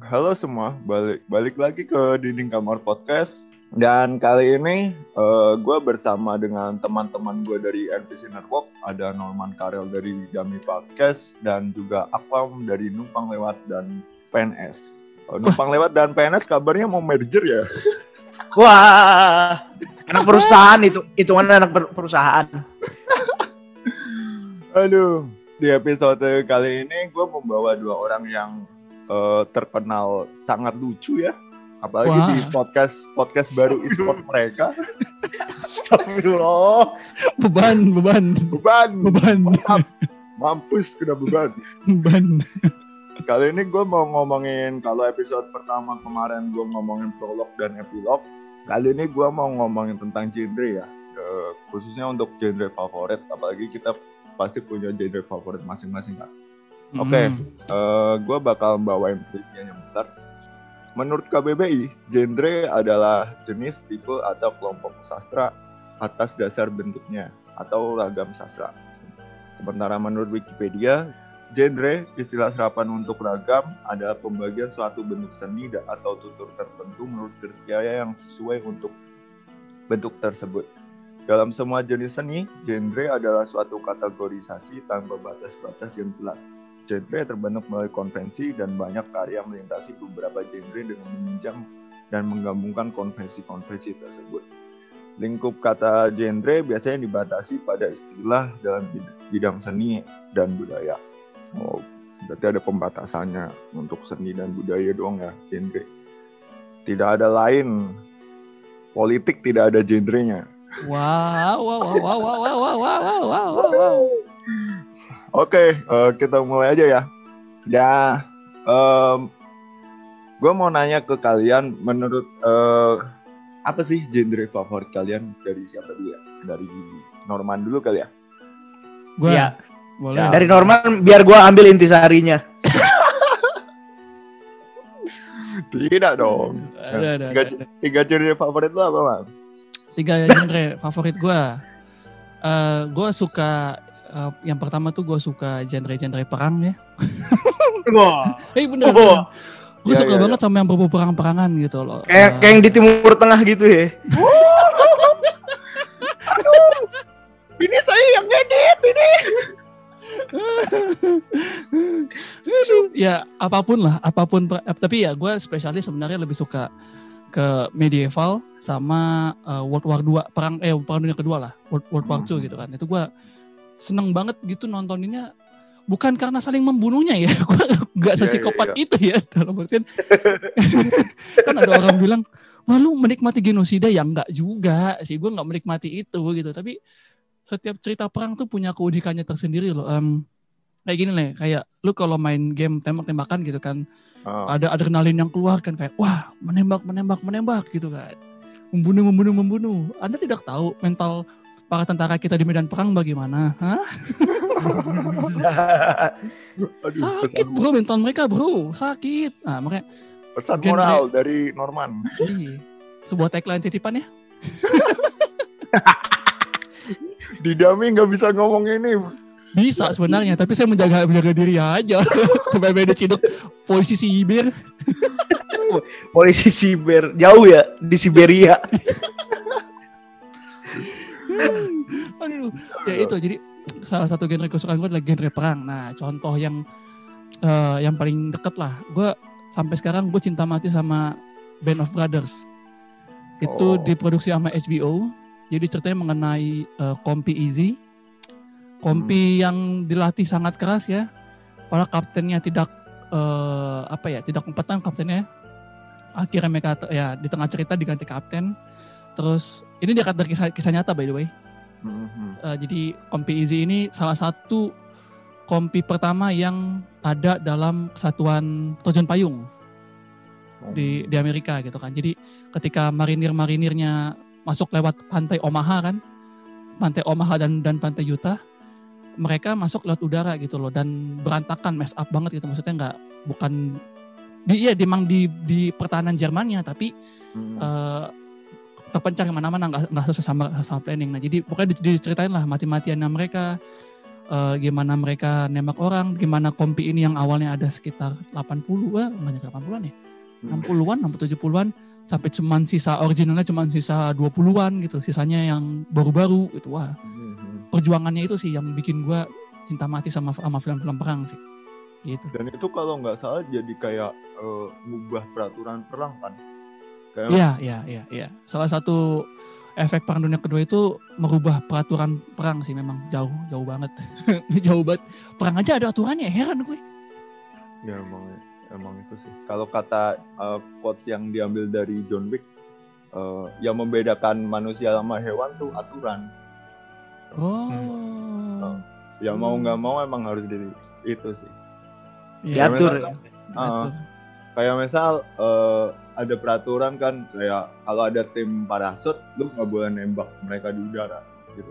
halo semua, balik balik lagi ke dinding kamar podcast. Dan kali ini uh, gue bersama dengan teman-teman gue dari NPC Network, ada Norman Karel dari Dami Podcast dan juga Aquam dari Numpang Lewat dan PNS. Uh, Numpang Lewat dan PNS kabarnya mau merger ya? Wah, anak perusahaan itu, itu mana anak perusahaan. Aduh, di episode kali ini gue membawa dua orang yang uh, terkenal sangat lucu ya apalagi Wah. di podcast podcast baru e-sport mereka. Astagfirullah. Beban, beban. Beban. Beban. Maaf. Mampus kena beban. Beban. Kali ini gue mau ngomongin kalau episode pertama kemarin gue ngomongin prolog dan epilog. Kali ini gue mau ngomongin tentang genre ya. Uh, khususnya untuk genre favorit. Apalagi kita pasti punya genre favorit masing-masing kan. Oke, okay, uh, gue bakal bawain trivia yang bentar. Menurut KBBI, genre adalah jenis, tipe, atau kelompok sastra atas dasar bentuknya atau ragam sastra. Sementara menurut Wikipedia, genre istilah serapan untuk ragam adalah pembagian suatu bentuk seni atau tutur tertentu menurut kriteria yang sesuai untuk bentuk tersebut. Dalam semua jenis seni, genre adalah suatu kategorisasi tanpa batas-batas yang jelas genre terbentuk melalui konvensi dan banyak karya melintasi beberapa genre dengan meminjam dan menggabungkan konvensi-konvensi tersebut. Lingkup kata genre biasanya dibatasi pada istilah dalam bidang seni dan budaya. Oh, berarti ada pembatasannya untuk seni dan budaya doang ya genre. Tidak ada lain. Politik tidak ada genrenya. Wow, wow, wow, wow, wow, wow, wow, wow, wow, wow. Oke, okay, uh, eh, kita mulai aja ya. Ya, um, gue mau nanya ke kalian, menurut uh, apa sih genre favorit kalian dari siapa dulu ya? Dari Norman dulu kali ya? Gue ya, boleh. Ya. Dari Norman, biar gue ambil intisarinya. Tidak dong. Ada, ada, tiga, ada. tiga genre favorit lo apa, Bang? Tiga genre favorit gue. Uh, gue suka uh, yang pertama tuh gue suka genre-genre perang ya. Wah. Eh bener. bener. Gue ya, suka ya, banget ya. sama yang berbau perang-perangan gitu loh. Kayak, uh, kayak yang di Timur Tengah gitu ya. Aduh, ini saya yang ngedit ini. ya apa pun lah, apa pun. Tapi ya gue spesialis sebenarnya lebih suka ke medieval sama uh, World War 2 perang eh perang dunia kedua lah World, World War 2 hmm. gitu kan itu gue seneng banget gitu nontoninnya. Bukan karena saling membunuhnya ya gue nggak iya, sesikopat yeah, yeah, itu ya dalam artian. Kan ada orang bilang wah lu menikmati genosida? Ya enggak juga sih gue nggak menikmati itu gitu. Tapi setiap cerita perang tuh punya keunikannya tersendiri loh um, kayak gini nih kayak lu kalau main game tembak-tembakan gitu kan oh. ada adrenalin yang keluar kan kayak wah menembak menembak menembak gitu kan. Membunuh membunuh membunuh. Anda tidak tahu mental para tentara kita di medan perang bagaimana? Hah? Aduh, sakit pesan. bro mental mereka bro sakit. Nah makanya pesan moral dari Norman. Iya. Sebuah tagline titipan ya. di Dami nggak bisa ngomong ini. Bisa sebenarnya, tapi saya menjaga menjaga diri aja. Sampai beda ciduk polisi Sibir. polisi Sibir jauh ya di Siberia. Aduh, ya itu jadi salah satu genre kesukaan gue adalah genre perang. Nah, contoh yang uh, yang paling deket lah, gue sampai sekarang gue cinta mati sama Band of Brothers. Itu oh. diproduksi sama HBO. Jadi ceritanya mengenai uh, Kompi Easy. Kompi hmm. yang dilatih sangat keras ya. Para kaptennya tidak uh, apa ya, tidak kompeten kaptennya. Akhirnya mereka ya di tengah cerita diganti kapten. Terus ini dia dari kisah, kisah nyata by the way. Mm-hmm. Uh, jadi kompi Easy ini salah satu kompi pertama yang ada dalam kesatuan terjun payung oh. di di Amerika gitu kan. Jadi ketika marinir-marinirnya masuk lewat pantai Omaha kan, pantai Omaha dan dan pantai Utah, mereka masuk lewat udara gitu loh dan berantakan mess up banget gitu. Maksudnya nggak bukan iya memang di di pertahanan Jermannya tapi hmm. uh, terpencar mana-mana nggak nggak sesuai sama, sama planning. Nah jadi pokoknya diceritain lah mati-matiannya mereka eh, gimana mereka nembak orang, gimana kompi ini yang awalnya ada sekitar 80 eh nyampe 80-an ya. 60-an, 60 70-an sampai cuman sisa originalnya cuman sisa 20-an gitu. Sisanya yang baru-baru gitu. Wah, Mhm. perjuangannya itu sih yang bikin gua cinta mati sama sama film-film perang sih. Gitu. Dan itu kalau nggak salah jadi kayak eh, ngubah peraturan perang kan. Iya, iya, iya, iya. Salah satu efek perang dunia kedua itu merubah peraturan perang sih memang jauh, jauh banget. jauh banget. Perang aja ada aturannya, heran gue. ya emang emang itu sih. Kalau kata eh, quotes yang diambil dari John Wick eh, yang membedakan manusia sama hewan tuh aturan. Oh. Ya mau Hmm. nggak mau emang harus di itu sih. Iya, Diatur. Memang- diatur. Kayak misal eh, ada peraturan kan kayak kalau ada tim parasut lu nggak boleh nembak mereka di udara gitu.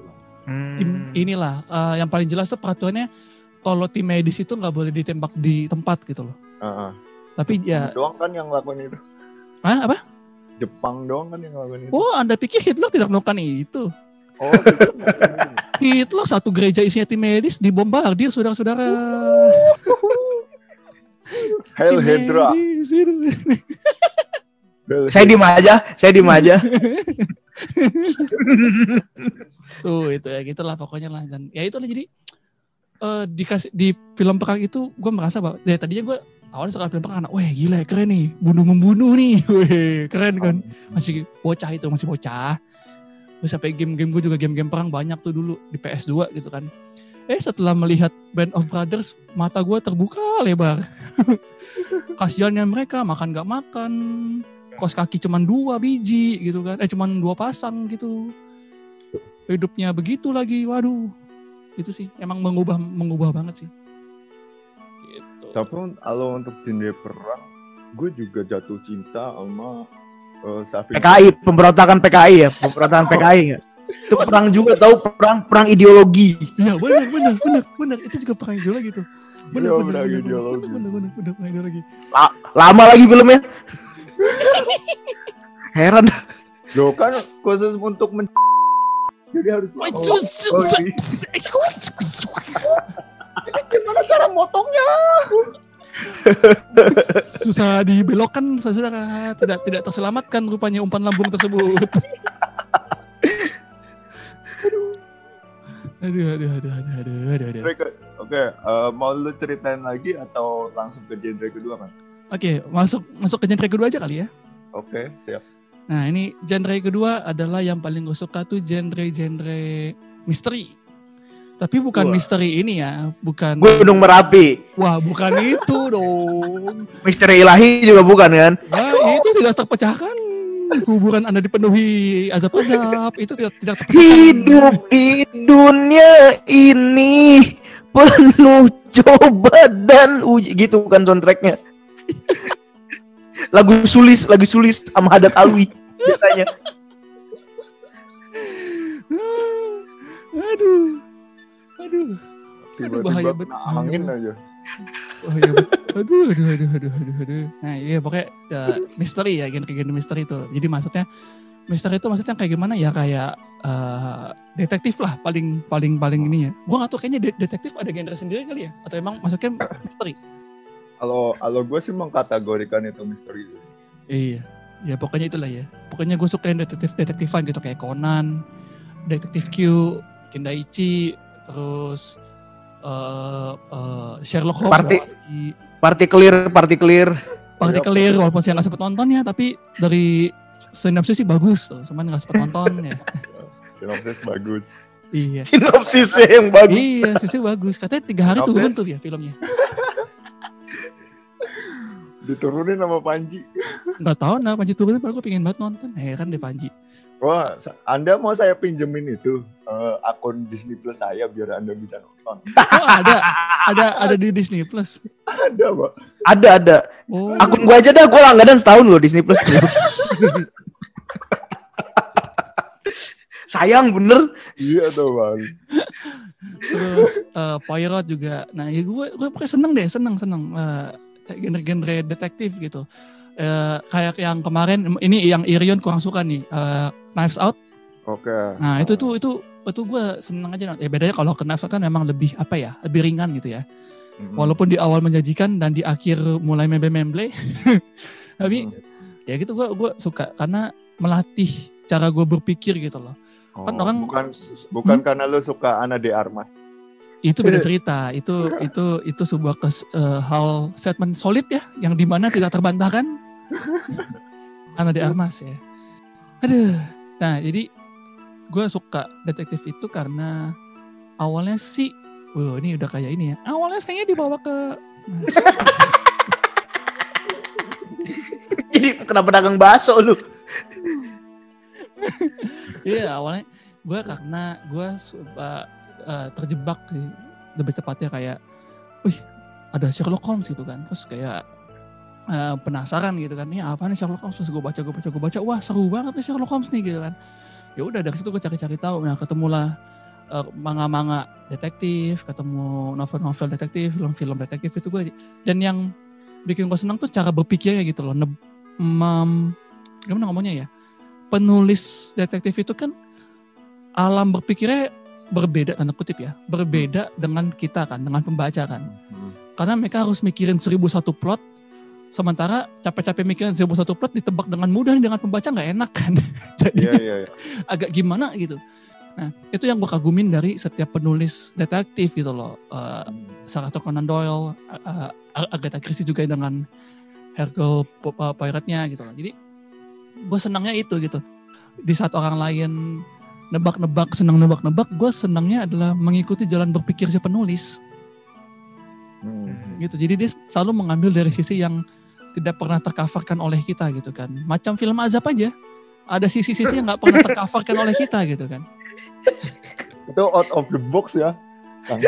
Tim Hmm. inilah eh, yang paling jelas tuh peraturannya kalau tim medis itu nggak boleh ditembak di tempat gitu loh. Heeh. Tapi ya, Doang kan yang ngelakuin itu. ah apa? Jepang doang kan yang ngelakuin itu. Oh, Anda pikir Hitler tidak melakukan itu? Oh, gitu. Hitler satu gereja isinya tim medis dibombardir saudara-saudara. Hail Hydra. Saya diem aja, saya diem aja. Tuh itu ya gitulah pokoknya lah dan ya itu lah jadi eh dikasih di film perang itu gue merasa bahwa dari tadinya gue awalnya suka film perang, wah gila keren nih, bunuh membunuh nih, weh keren kan, masih bocah itu masih bocah. Terus sampai game-game gue juga game-game perang banyak tuh dulu di PS2 gitu kan. Eh setelah melihat Band of Brothers, mata gue terbuka lebar. Kasiannya mereka makan gak makan, kos kaki cuman dua biji gitu kan, eh cuman dua pasang gitu hidupnya begitu lagi waduh itu sih emang mengubah mengubah banget sih gitu Tapi kalau untuk genre perang, gue juga jatuh cinta sama uh, Savage. PKI, pemberontakan PKI ya, pemberontakan PKI ya. Itu perang juga tahu perang perang ideologi. iya benar benar benar benar itu juga perang ideologi tuh benar Iya, benar ideologi. benar benar benar perang ideologi Lama lagi filmnya. Heran. Loh kan khusus untuk men jadi harus lama. Oh, Gimana cara motongnya? susah dibelokkan saudara tidak tidak terselamatkan rupanya umpan lambung tersebut aduh aduh aduh aduh aduh aduh, aduh. Oke, Oke, eh, mau lu ceritain lagi atau langsung ke genre kedua kan? Oke, masuk masuk ke genre kedua aja kali ya. Oke, siap. Nah, ini genre kedua adalah yang paling gue suka tuh genre-genre misteri. Tapi bukan Wah. misteri ini ya, bukan Gunung Merapi. Wah, bukan itu dong. Misteri ilahi juga bukan kan? Nah, itu tidak terpecahkan. Kuburan Anda dipenuhi azab-azab, itu tidak tidak terpecahkan. Hidup di dunia ini penuh coba dan uji gitu kan soundtracknya. lagu sulis, lagu sulis sama Hadat Alwi biasanya. Aduh. Aduh. Tiba-tiba bahaya banget. angin aja. Oh iya, aduh, aduh, aduh, aduh, aduh, aduh. Nah iya pokoknya ya, misteri ya, genre-genre misteri itu. Jadi maksudnya misteri itu maksudnya kayak gimana ya kayak eh, detektif lah paling paling paling ini ya. Gua nggak tahu kayaknya de- detektif ada genre sendiri kali ya atau emang maksudnya misteri. Kalau kalau gue sih mengkategorikan itu misteri. Iya. Ya pokoknya itulah ya. Pokoknya gue suka yang detektif detektifan gitu kayak Conan, detektif Q, Kindaichi, terus eh eh, Sherlock Holmes, Parti- Party clear, party clear. Party Clear walaupun saya nggak sempet nonton ya tapi dari sinopsis sih bagus tuh cuman nggak sempet nonton ya Sinopsis bagus. iya Sinopsisnya yang bagus. iya sinopsisnya bagus katanya tiga hari Sinopsis. turun tuh ya filmnya Diturunin sama Panji. nggak tahu nah Panji turun padahal gue pengen banget nonton heran deh Panji Wah, Anda mau saya pinjemin itu eh, akun Disney Plus saya biar Anda bisa nonton. oh ada ada ada di Disney Plus Ada, Pak. Ada ada. oh Akun gua aja dah, gua langganan setahun loh Disney Plus. Sayang bener. Iya tuh, Bang. terus eh, Poirot juga nah ya gue gue pokoknya seneng deh seneng seneng eh, kayak genre-genre detektif gitu Eh, kayak yang kemarin ini yang Irion kurang suka nih eh, Knives Out Oke. Nah itu tuh itu itu gue seneng aja ya bedanya kalau ke Netflix kan memang lebih apa ya lebih ringan gitu ya Mm-mm. walaupun di awal menjanjikan dan di akhir mulai memble-memble tapi Mm. ya gitu gue gua suka karena melatih cara gue berpikir gitu loh Oh, kan orang- bukan bukan Hmm? karena lu suka Ana de Armas. Itu beda cerita. Itu itu itu sebuah kes, eh, hal statement solid ya yang di mana tidak terbantahkan. Karena di Armas ya. Aduh. Nah jadi gue suka detektif itu karena awalnya sih Wah ini udah kayak ini ya. Awalnya saya dibawa ke Jadi kenapa dagang bakso lu? Iya awalnya gue karena gue terjebak sih. Lebih tepatnya kayak, wih ada Sherlock Holmes gitu kan, terus kayak eh, penasaran gitu kan, ini apa nih Sherlock Holmes? Terus gue baca gue baca gue baca, wah seru banget nih Sherlock Holmes nih gitu kan. Ya udah dari situ gue cari-cari tahu, nah ketemulah eh, manga-manga detektif, ketemu novel-novel detektif, film-film detektif itu gue dan yang bikin gue senang tuh cara berpikirnya gitu loh, ne- mem- gimana ngomongnya ya? penulis detektif itu kan alam berpikirnya berbeda tanda kutip ya berbeda dengan kita kan dengan pembaca kan Hmm. karena mereka harus mikirin seribu satu plot sementara capek-capek mikirin seribu satu plot ditebak dengan mudah nih dengan pembaca nggak enak kan jadi Iya iya iya. agak gimana gitu nah itu yang gue kagumin dari setiap penulis detektif gitu loh Eh, Sarah Conan Doyle uh, uh, Agatha Christie juga dengan Hercule uh, Poirot-nya gitu loh. Jadi gue senangnya itu gitu. Di saat orang lain nebak-nebak, senang nebak-nebak, gue senangnya adalah mengikuti jalan berpikir si penulis Hmm. gitu. Jadi dia selalu mengambil dari sisi yang tidak pernah tercoverkan oleh kita gitu kan. Macam film azab aja. Ada sisi-sisi yang nggak pernah tercoverkan oleh kita gitu kan. Itu out of the box ya.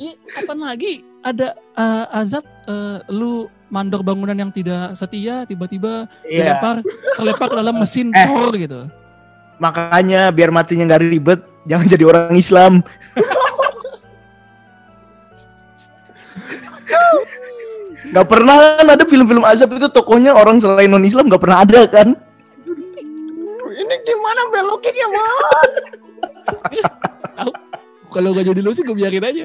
Iya, kapan lagi ada uh, azab uh, lu mandor bangunan yang tidak setia tiba-tiba Iya. terlempar terlempar ke dalam mesin Eh. Thor gitu. Makanya biar matinya nggak ribet, jangan jadi orang Islam. Gak pernah kan ada film-film azab itu tokohnya orang selain non Islam gak pernah ada kan? Ini gimana belokinnya, Bang? Kalau gak jadi lu sih gue biarin aja.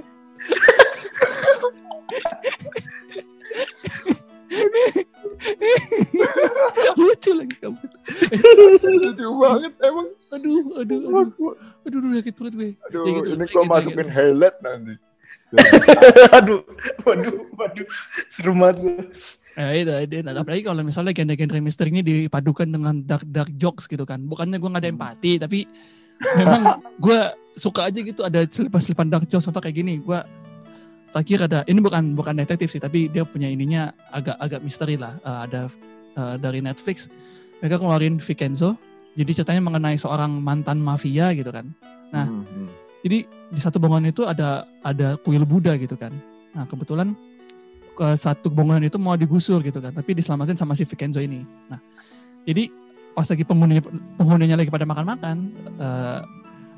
Lucu lagi kamu. Lucu banget emang. Aduh, aduh, aduh, aduh, aduh, sakit perut gue. Aduh, Ya gitu, ini gua gitu, masukin highlight nanti. aduh, waduh, waduh, seru banget gue. Nah, itu, itu. Nah, apalagi kalau misalnya genre-genre misteri ini dipadukan dengan dark dark jokes gitu kan. Bukannya gue gak ada empati, tapi memang gue suka aja gitu ada selipan-selipan dark jokes atau kayak gini. Gue terakhir ada ini bukan bukan detektif sih, tapi dia punya ininya agak-agak misteri lah. Eh, ada eh, dari Netflix mereka keluarin Vincenzo. Jadi ceritanya mengenai seorang mantan mafia gitu kan. Nah, Hmm, hmm. Jadi di satu bangunan itu ada ada kuil Buddha gitu kan. Nah kebetulan ke satu bangunan itu mau digusur gitu kan, tapi diselamatin sama si Vincenzo ini. Nah jadi pas lagi penghuni penghuninya lagi pada makan-makan, eh,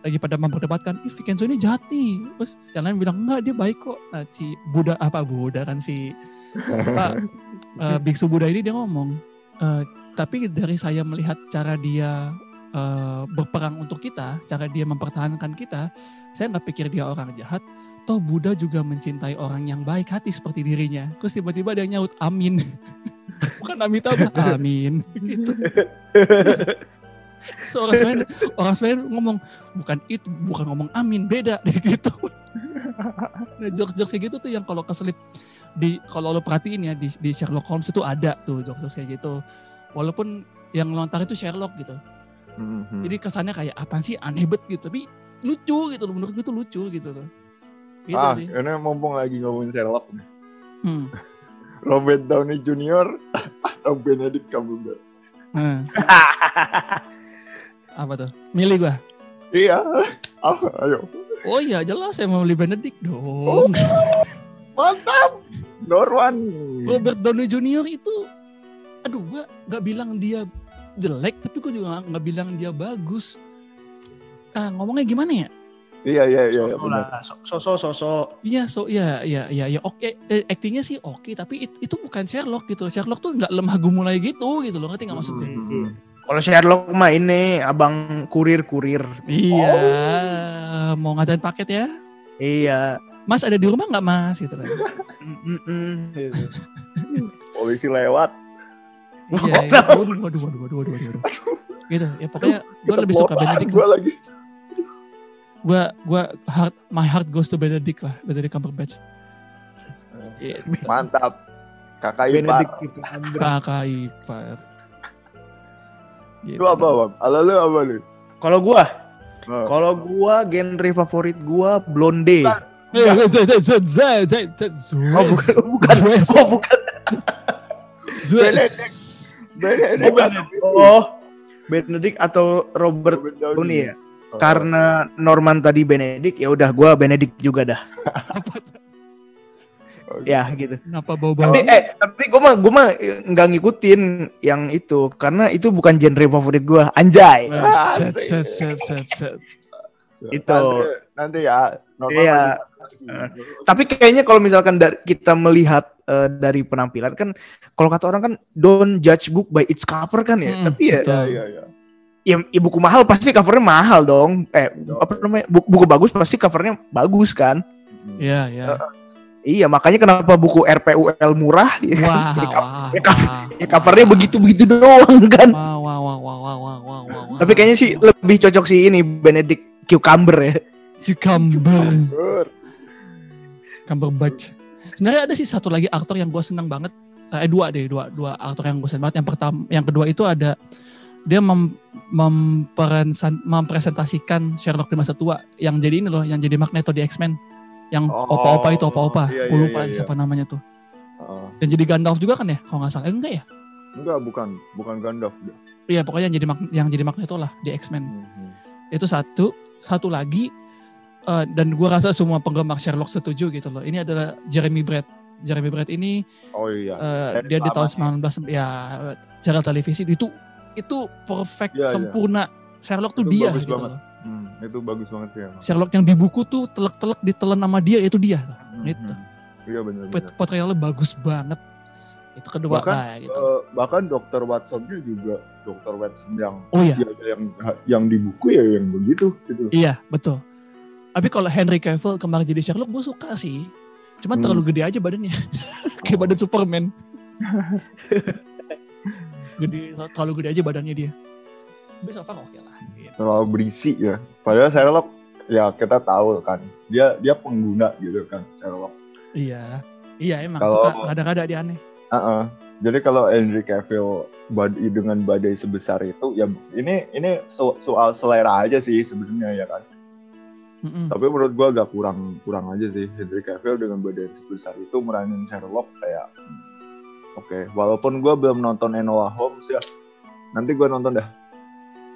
lagi pada memperdebatkan, ih Vincenzo ini jahat nih. Terus yang lain bilang enggak dia baik kok. Nah si Buddha apa Buddha kan si apa, eh, biksu Buddha ini dia ngomong, "Eh, tapi dari saya melihat cara dia eh, berperang untuk kita, cara dia mempertahankan kita, saya nggak pikir dia orang jahat. Toh Buddha juga mencintai orang yang baik hati seperti dirinya. Terus tiba-tiba dia nyaut amin. Bukan Amitabha, amin. Gitu. So, orang Semen, orang Semen ngomong bukan itu, bukan ngomong amin, beda gitu. Nah, jokes-jokes kayak gitu tuh yang kalau keselip di kalau lo perhatiin ya di, di Sherlock Holmes itu ada tuh jokes-jokes kayak gitu. Walaupun yang lontar itu Sherlock gitu. Hmm, hmm. Jadi kesannya kayak apa sih aneh bet gitu, tapi lucu gitu loh menurut gue tuh lucu gitu loh. Gitu ah, sih. ini mumpung lagi ngomongin Sherlock nih. Hmm. Robert Downey Jr. atau Benedict Cumberbatch. Nah. Apa tuh? Milih gua. Iya. Ah, ayo. Oh iya jelas saya mau beli Benedict Oh. dong. Mantap. Norwan. Robert Downey Jr. itu aduh gua nggak bilang dia jelek tapi gua juga nggak bilang dia bagus. Ah, ngomongnya gimana ya? Iya, iya, iya, iya, Sosok benar. lah, sosok sosok. Iya, so ya, ya, ya, ya, oke, eh, actingnya sih oke, tapi it- itu bukan Sherlock gitu. Sherlock tuh nggak lemah gumulai gitu, gitu loh, ngerti nggak maksud gue? Hmm, hmm, Kalau Sherlock mah ini abang kurir-kurir. Iya, mau ngajarin paket ya. Iya. Mas ada di rumah nggak mas gitu kan? Gitu. Polisi lewat. Iya, iya. Waduh, waduh, waduh, waduh, waduh, waduh. Gitu. Ya pokoknya gue lebih suka Benedict. Gue lagi. Gue, gue heart, my heart goes to Benedict lah, Benedict Cumberbatch. Mantap. Kakak Benedict Ipar. Kakak ipar. Gitu. Lu apa bang? Ala lu apa lu? Kalau gua, Oh. kalau gua genre favorit gua blonde. Z- z- z- z- z- Oh bukan, bukan. Zwes. Oh bukan. Benedict. Oh, Benedict. Oh, atau Robert Robert Downey ya? Oh. Karena Norman tadi Benedict, ya udah gua Benedict juga dah. Oh, Ya gitu. Kenapa bau-bau? Tapi eh tapi gua mah gua mah nggak ngikutin yang itu karena itu bukan genre favorit gua. Anjay. Ah, set, set, set, set, set. Itu. Nanti, nanti ya. Normal Iya. Eh, Tapi kayaknya kalau misalkan dari, kita melihat eh, dari penampilan kan kalau kata orang kan don't judge book by its cover kan ya. Mm, Tapi ya, betul. Iya, iya. ya, ya buku mahal pasti covernya mahal dong. Eh apa namanya? Buku, buku bagus pasti covernya bagus kan. Hmm. Iya, iya. Iya, makanya kenapa buku RPUL murah? Ya kan? Wah, wow, wah, ya, wah, covernya wah, begitu-begitu doang kan. Wow, wow, wow, wow, wow, wow, wow, wow, Tapi kayaknya sih wow. lebih cocok sih ini Benedict Cucumber ya. Cucumber. Cucumber. Cucumber batch. Sebenarnya ada sih satu lagi aktor yang gue senang banget. Eh dua deh, dua dua aktor yang gue senang banget. Yang pertama, yang kedua itu ada dia mem, mempresentasikan Sherlock di masa tua yang jadi ini loh, yang jadi Magneto di X-Men. Yang Oh, opa-opa itu opa-opa. iya, Gue iya, lupa iya, siapa namanya tuh. Oh. Dan jadi Gandalf juga kan ya? Kalau nggak salah. Eh, enggak ya? Enggak, bukan. Bukan Gandalf. Iya, pokoknya yang jadi yang jadi Magneto lah di X-Men. Mhm. itu satu satu lagi eh, dan gua rasa semua penggemar Sherlock setuju gitu loh ini adalah Jeremy Brett Jeremy Brett ini Oh iya. Dari dia di tahun lama 19 ya serial televisi itu itu perfect Iya, iya. sempurna Sherlock tuh Itu dia gitu banget. loh Hmm, itu bagus banget sih emang. Sherlock yang di buku tuh telek-telek ditelan sama dia itu dia Mhm. gitu. Iya benar. Portrayalnya bagus banget itu kedua Bahkan, lah gitu Eh, bahkan dokter Watson-nya juga dokter Watson yang oh iya ya, yang yang di buku ya yang begitu gitu. iya betul tapi kalau Henry Cavill kemarin jadi Sherlock gue suka sih Cuma Hmm. terlalu gede aja badannya. Kayak badan Superman. gede terlalu gede aja badannya dia. Tapi so far oke lah. gitu. Terlalu berisi ya. Padahal Sherlock ya kita tahu kan dia dia pengguna gitu kan Sherlock. Iya. Iya emang Kalau- suka rada-rada dia aneh. Heeh. Jadi kalau Henry Cavill bad- dengan badai sebesar itu ya ini ini so- soal selera aja sih sebenarnya ya kan. Mm-mm. Tapi menurut gua agak kurang kurang aja sih Henry Cavill dengan badan sebesar itu meranin Sherlock kayak hmm, oke walaupun gua belum nonton Enola Holmes ya nanti gua nonton dah.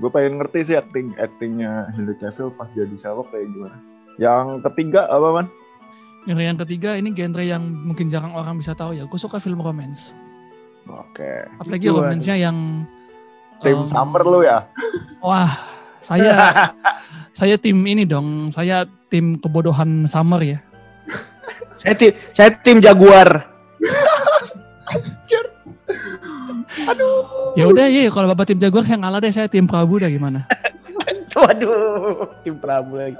Gue pengen ngerti sih acting actingnya Henry Cavill pas jadi Sherlock kayak gimana. Yang ketiga apa man? Genre yang ketiga ini genre yang mungkin jarang orang bisa tahu ya. Gue suka film romance. Oke. Apalagi Itu, romance-nya yang Tim em, Summer lu ya? Wah, saya saya tim ini dong. Saya tim kebodohan summer ya. Saya tim, saya tim Jaguar. Ya udah ya kalau Bapak tim Jaguar saya ngalah deh. Saya tim Prabu dah gimana? Waduh, tim Prabu lagi.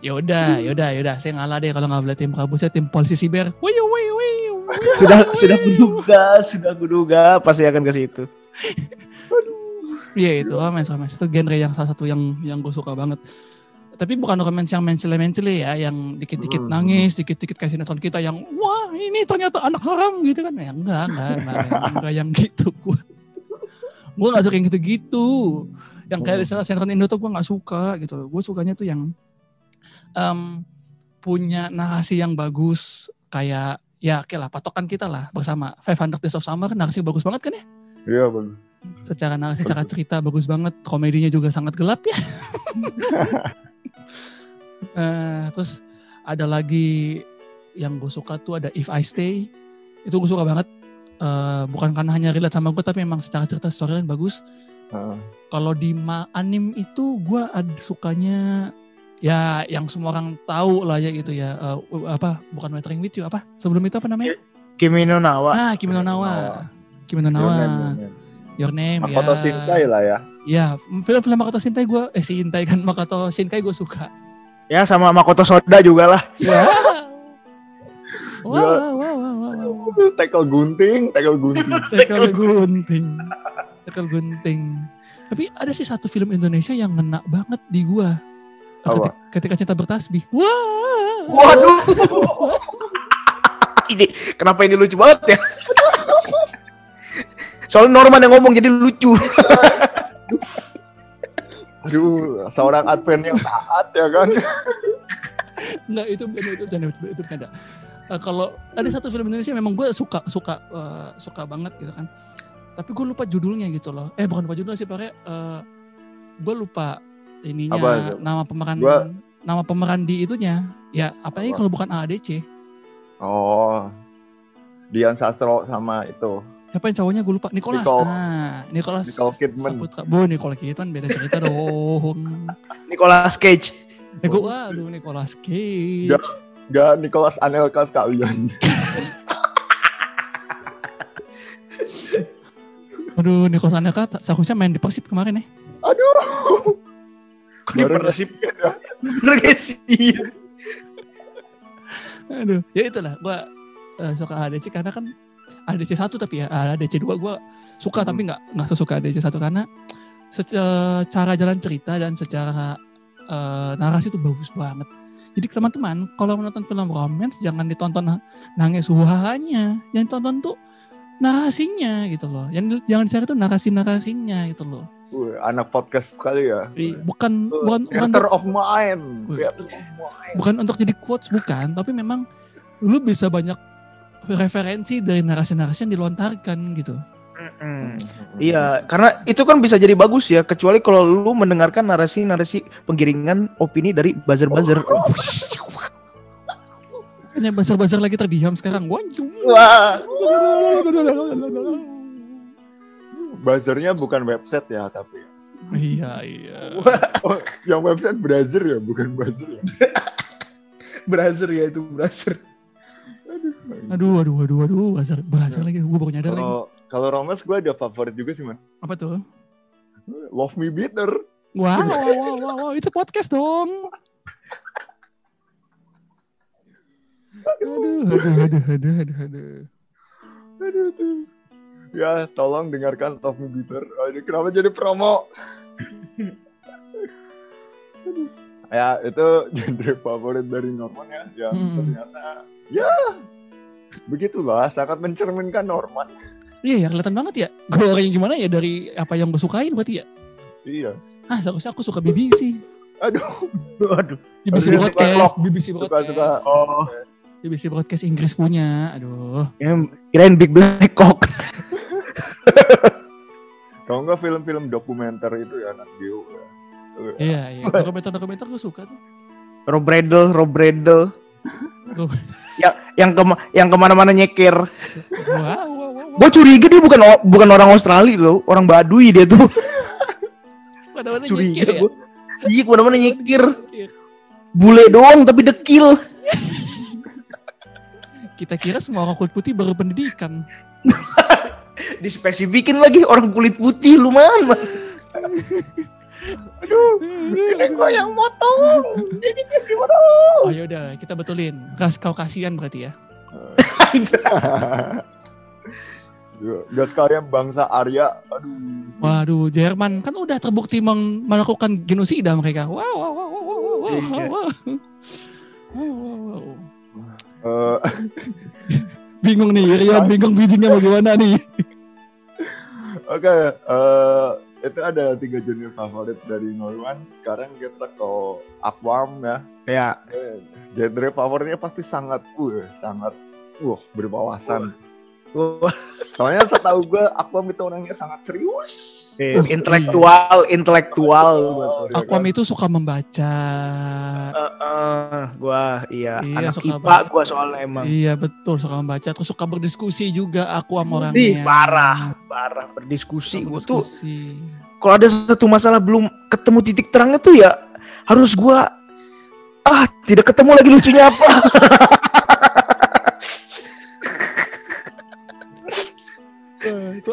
Ya udah, ya udah, ya udah. Saya ngalah deh kalau nggak boleh tim Prabu. Saya tim polisi siber. Wiu, wiu, wiu. Sudah sudah kuduga, sudah kuduga pasti akan ke situ. Iya itu romance romance itu genre yang salah satu yang yang gue suka banget. Tapi bukan romance yang mencele-mencele ya, yang dikit-dikit Hmm. nangis, dikit-dikit kasih sinetron kita yang wah ini ternyata anak haram gitu kan? Ya enggak, enggak, enggak, enggak yang gitu gue. Gue nggak suka yang gitu-gitu. Yang kayak Hmm. sinetron Indo tuh gue nggak suka gitu loh. Gue sukanya tuh yang em, punya narasi yang bagus kayak ya oke lah patokan kita lah bersama 500 Days of Summer narasi bagus banget kan ya Iya bagus. secara narasi, secara cerita bagus banget, komedinya juga sangat gelap ya. Eh, terus ada lagi yang gue suka tuh ada If I Stay, itu gue suka banget. Eh, bukan karena hanya relate sama gue, tapi memang secara cerita storyline bagus. Heeh. Kalau di ma- anim itu gue ada sukanya ya yang semua orang tahu lah ya gitu ya Eh, apa bukan Weathering with You apa sebelum itu apa namanya Kimi no Nawa. ah Kimi no Nawa Kimi no Your Nawa Name, Your Name. Your Name Makoto ya. Shinkai lah ya. Ya, film-film Makoto Shinkai gue, eh Shinkai kan Makoto Shinkai gue suka. Ya sama Makoto Soda juga lah. Wow. Wow, wow, wow, wow, wow. Tackle gunting, tackle gunting. Tekel gunting. Tekel gunting. Tapi ada sih satu film Indonesia yang ngena banget di gua. Apa? Ketika, ketika cinta bertasbih. Wah. Waduh. ini kenapa ini lucu banget ya? Soalnya Norman yang ngomong jadi lucu. Aduh, seorang Advent yang taat ya kan. Enggak itu itu itu bercanda itu, itu bercanda. Eh, kalau ada satu film Indonesia memang gue suka suka eh, suka banget gitu kan. Tapi gue lupa judulnya gitu loh. Eh bukan lupa judulnya sih pakai eh gue lupa ininya Apa nama pemeran Gua- nama pemeran di itunya. Ya apa ini kalau bukan AADC? Oh. Dian Sastro sama itu. Siapa yang cowoknya gue lupa. Nicholas. Nicole- Nah, Nicholas. Nicole Kidman. Saputra. Bu, Nicole Kidman beda cerita dong. Nicolas Cage. Nego, waduh Nicholas Cage. Nggak. Gak Nicholas Anelka sekalian. Aduh, Nicholas Anelka tak- seharusnya main di Persib kemarin ya. Aduh. Di Baru Persib. Bener gak sih? Aduh, ya itulah gua eh, suka ADC karena kan ADC 1 tapi ya ADC 2 gua suka tapi nggak nggak sesuka ADC 1 karena secara jalan cerita dan secara eh, narasi itu bagus banget. Jadi teman-teman kalau menonton film romance jangan ditonton na- nangis huhahanya, yang ditonton tuh narasinya gitu loh. Yang jangan dicari tuh narasi-narasinya gitu loh. Wih, anak podcast sekali ya. Bukan bukan bukan Theater of mind. Wih. Theater of mind. bukan untuk jadi quotes bukan tapi memang lu bisa banyak referensi dari narasi-narasi yang dilontarkan gitu Mm-mm. Iya, karena itu kan bisa jadi bagus ya, kecuali kalau lu mendengarkan narasi-narasi penggiringan opini dari buzzer-buzzer. hanya bazar-bazar lagi terdiam sekarang. Wah, Buzzernya bukan website ya tapi. iya iya Oh, yang website browser ya, bukan buzzer ya. buzzer ya itu buzzer. Aduh aduh aduh aduh bazar bazar lagi gue baru nyadar lagi Kalau kalau romance gue ada favorit juga sih man. apa tuh Love Me Bitter. wow wow wow wow, wow. itu podcast dong aduh aduh aduh aduh aduh aduh Aduh, aduh. Ya, tolong dengarkan Love Me Bitter. Ini kenapa jadi promo? ya, itu genre favorit dari Norman ya. Yang Hmm. ternyata, ya, begitulah. Sangat mencerminkan Norman. iya ya kelihatan banget ya gue orangnya gimana ya dari apa yang gue sukain berarti ya Iya. ah seharusnya aku suka BBC Aduh, Waduh. BBC Harusnya suka Broadcast. BBC Broadcast suka-suka. Oh, BBC Broadcast Inggris punya aduh yang kirain Big Black Cock. Kalau nggak film-film dokumenter itu ya, Nat Geo. Ya. iya iya dokumenter dokumenter gue suka tuh Rob Bradle, Rob Bradle. Gua- yang yang ke yang ke mana-mana nyekir. wow wow wow, wow. Gue curiga dia bukan bukan orang Australia loh, orang Baduy dia tuh. Mana-mana curiga nyekir ya? gue. Iya, ke mana-mana nyekir. Nyekir. Bule doang tapi dekil. kita kira semua orang kulit putih baru pendidikan Dispesifikin lagi orang kulit putih lu mana? Ini gue yang motong. Ini jadi motong. oh yaudah kita betulin ras kaukasian berarti ya Gak sekalian bangsa Arya. Aduh. waduh Jerman kan udah terbukti meng- melakukan genosida mereka wow wow wow wow wow wow Iya. wow wow wow wow wow Eh, bingung nih Rian bingung bijinya bagaimana nih Oke, eh, itu ada tiga genre favorit dari Norwan. Sekarang kita ke Aquam ya. Ya, genre favoritnya pasti sangat, uh, sangat, uh, berwawasan. Wah, Soalnya setahu gue Aquam itu orangnya sangat serius. Eh, intelektual, intelektual. Oh, iya Aquam itu suka membaca Heeh, gua iya, Iya, anak suka IPA gua soalnya emang. iya betul suka membaca terus suka berdiskusi juga Aquam orangnya Ih, parah, parah berdiskusi. Gua tuh Berdiskusi. kalau ada satu masalah belum ketemu titik terangnya tuh ya harus gua ah tidak ketemu lagi lucunya apa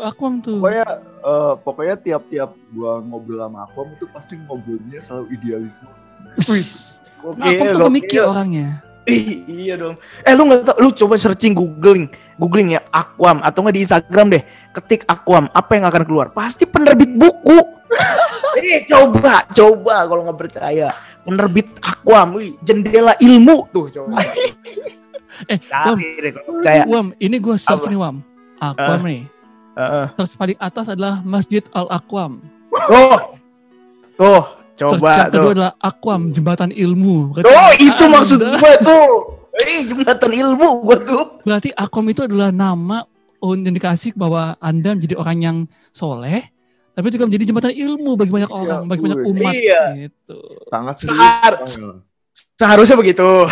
Eh, Aquam tuh. Pokoknya eh, pokoknya tiap-tiap gua ngobrol sama Aquam itu pasti ngobrolnya selalu idealisme. Nah, Aquam tuh pemikir orangnya. Ih, iya dong. Eh lu nggak tau, lu coba searching googling, googling ya Aquam atau nggak di Instagram deh, ketik Aquam, apa yang akan keluar? Pasti penerbit buku. eh coba, coba kalau nggak percaya, penerbit Aquam, wih, jendela ilmu tuh coba. Eh, Wam. percaya. Ini gue search Apa? nih Wam. Aquam nih. Heeh. Search paling atas adalah Masjid Al Aquam. Tuh, tuh, coba yang kedua tuh. adalah Aquam, jembatan ilmu. Berarti Oh itu Anda- maksud gue tuh. Eh jembatan ilmu gue tuh. Berarti Aquam itu adalah nama indikasi bahwa Anda menjadi orang yang soleh, tapi juga menjadi jembatan ilmu bagi banyak orang, bagi banyak wih. umat. Iya. Gitu. Sangat Sehar- serius. Seharusnya begitu.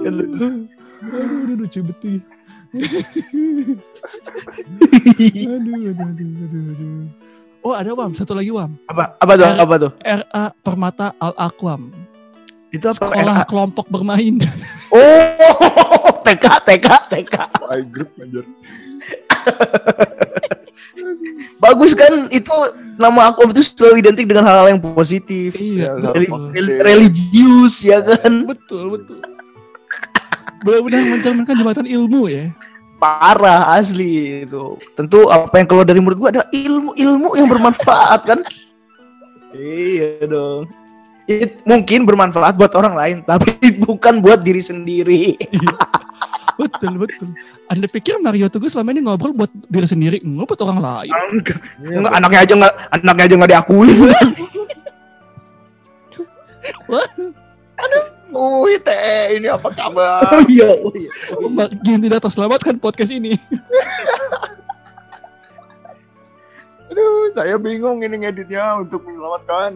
Aduh, aduh, lucu betul. Aduh, aduh, aduh, aduh, aduh. Oh ada Wam, satu lagi Wam. apa apa tuh apa tuh? RA Permata Al Aquam. Itu apa? Sekolah RA? kelompok bermain. Oh TK TK TK. I group anjir. Bagus kan itu nama aku itu selalu identik dengan hal-hal yang positif. iya, Ya, Reli- betul. reli- religius ya kan. betul, betul. Benar-benar mencerminkan jembatan ilmu ya. Parah asli itu. Tentu apa yang keluar dari mulut gua adalah ilmu-ilmu yang bermanfaat kan. iya dong. It, mungkin bermanfaat buat orang lain, tapi bukan buat diri sendiri. Betul, betul. Anda pikir Mario Teguh selama ini ngobrol buat diri sendiri, enggak buat orang lain. Enggak, Iya, enggak, anaknya aja nggak, anaknya aja nggak diakui. Wih teh, ini apa kabar? oh iya, oh iya. oh iya. Makin tidak terselamatkan podcast ini. Aduh, saya bingung ini ngeditnya untuk menyelamatkan.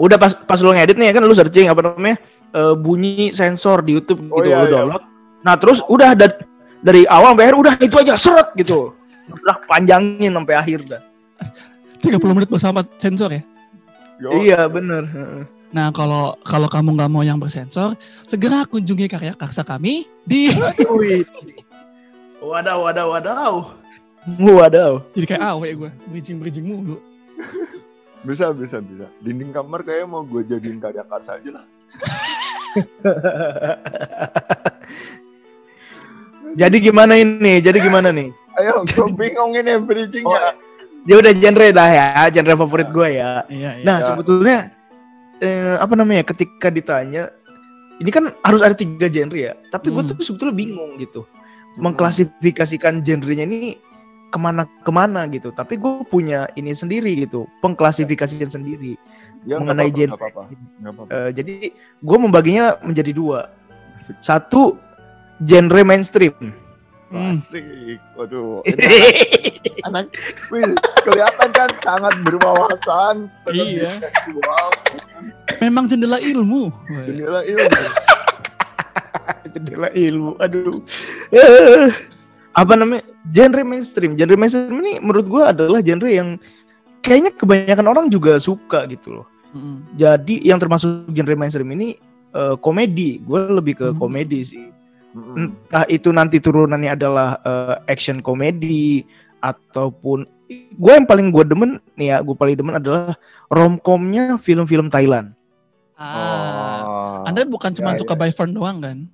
Udah pas pas lu ngedit nih kan lu searching apa namanya eh, bunyi sensor di YouTube Oh, gitu iya, lu iya. download. Nah terus udah da- dari awal sampai akhir udah itu aja seret gitu. Udah panjangin sampai akhir dah. 30 menit bersama sensor ya. Yo, Iya bener. Heeh. Nah, kalau kalau kamu nggak mau yang bersensor, segera kunjungi karya karsa kami di. Wadaw, wadaw, wadaw. Wadaw. jadi kayak awe gue, bridging bridging mulu. Bisa, bisa, bisa. Dinding kamar kayaknya mau gue jadiin karya karsa aja lah. Jadi gimana ini? Jadi gimana nih? Ayo, gue bingung ini bridgingnya. Ya udah genre lah ya, genre favorit gue ya. Iya, iya. Nah Ya. sebetulnya eh, apa namanya? Ketika ditanya, ini kan harus ada tiga genre ya. Tapi gue Hmm. tuh sebetulnya bingung gitu, mengklasifikasikan genrenya ini ke mana ke mana gitu. Tapi gue punya ini sendiri gitu, pengklasifikasian sendiri. Ya, mengenai genre. Nggak apa-apa. Eh, jadi gue membaginya menjadi dua. Satu genre mainstream. Hmm. Asik. Waduh. Ini anak, wih, kelihatan kan sangat berwawasan, sangat Iya. intelektual, Memang jendela ilmu. jendela ilmu. jendela ilmu aduh Eh, apa namanya genre mainstream genre mainstream ini menurut gua adalah genre yang kayaknya kebanyakan orang juga suka gitu loh Mm-mm. jadi yang termasuk genre mainstream ini eh, komedi gue lebih ke Hmm. komedi sih Mm-mm. entah itu nanti turunannya adalah eh, action komedi ataupun gue yang paling gue demen nih ya gue paling demen adalah romcomnya film-film Thailand Ah, Oh. Anda bukan cuma Ya, suka by Fern doang kan?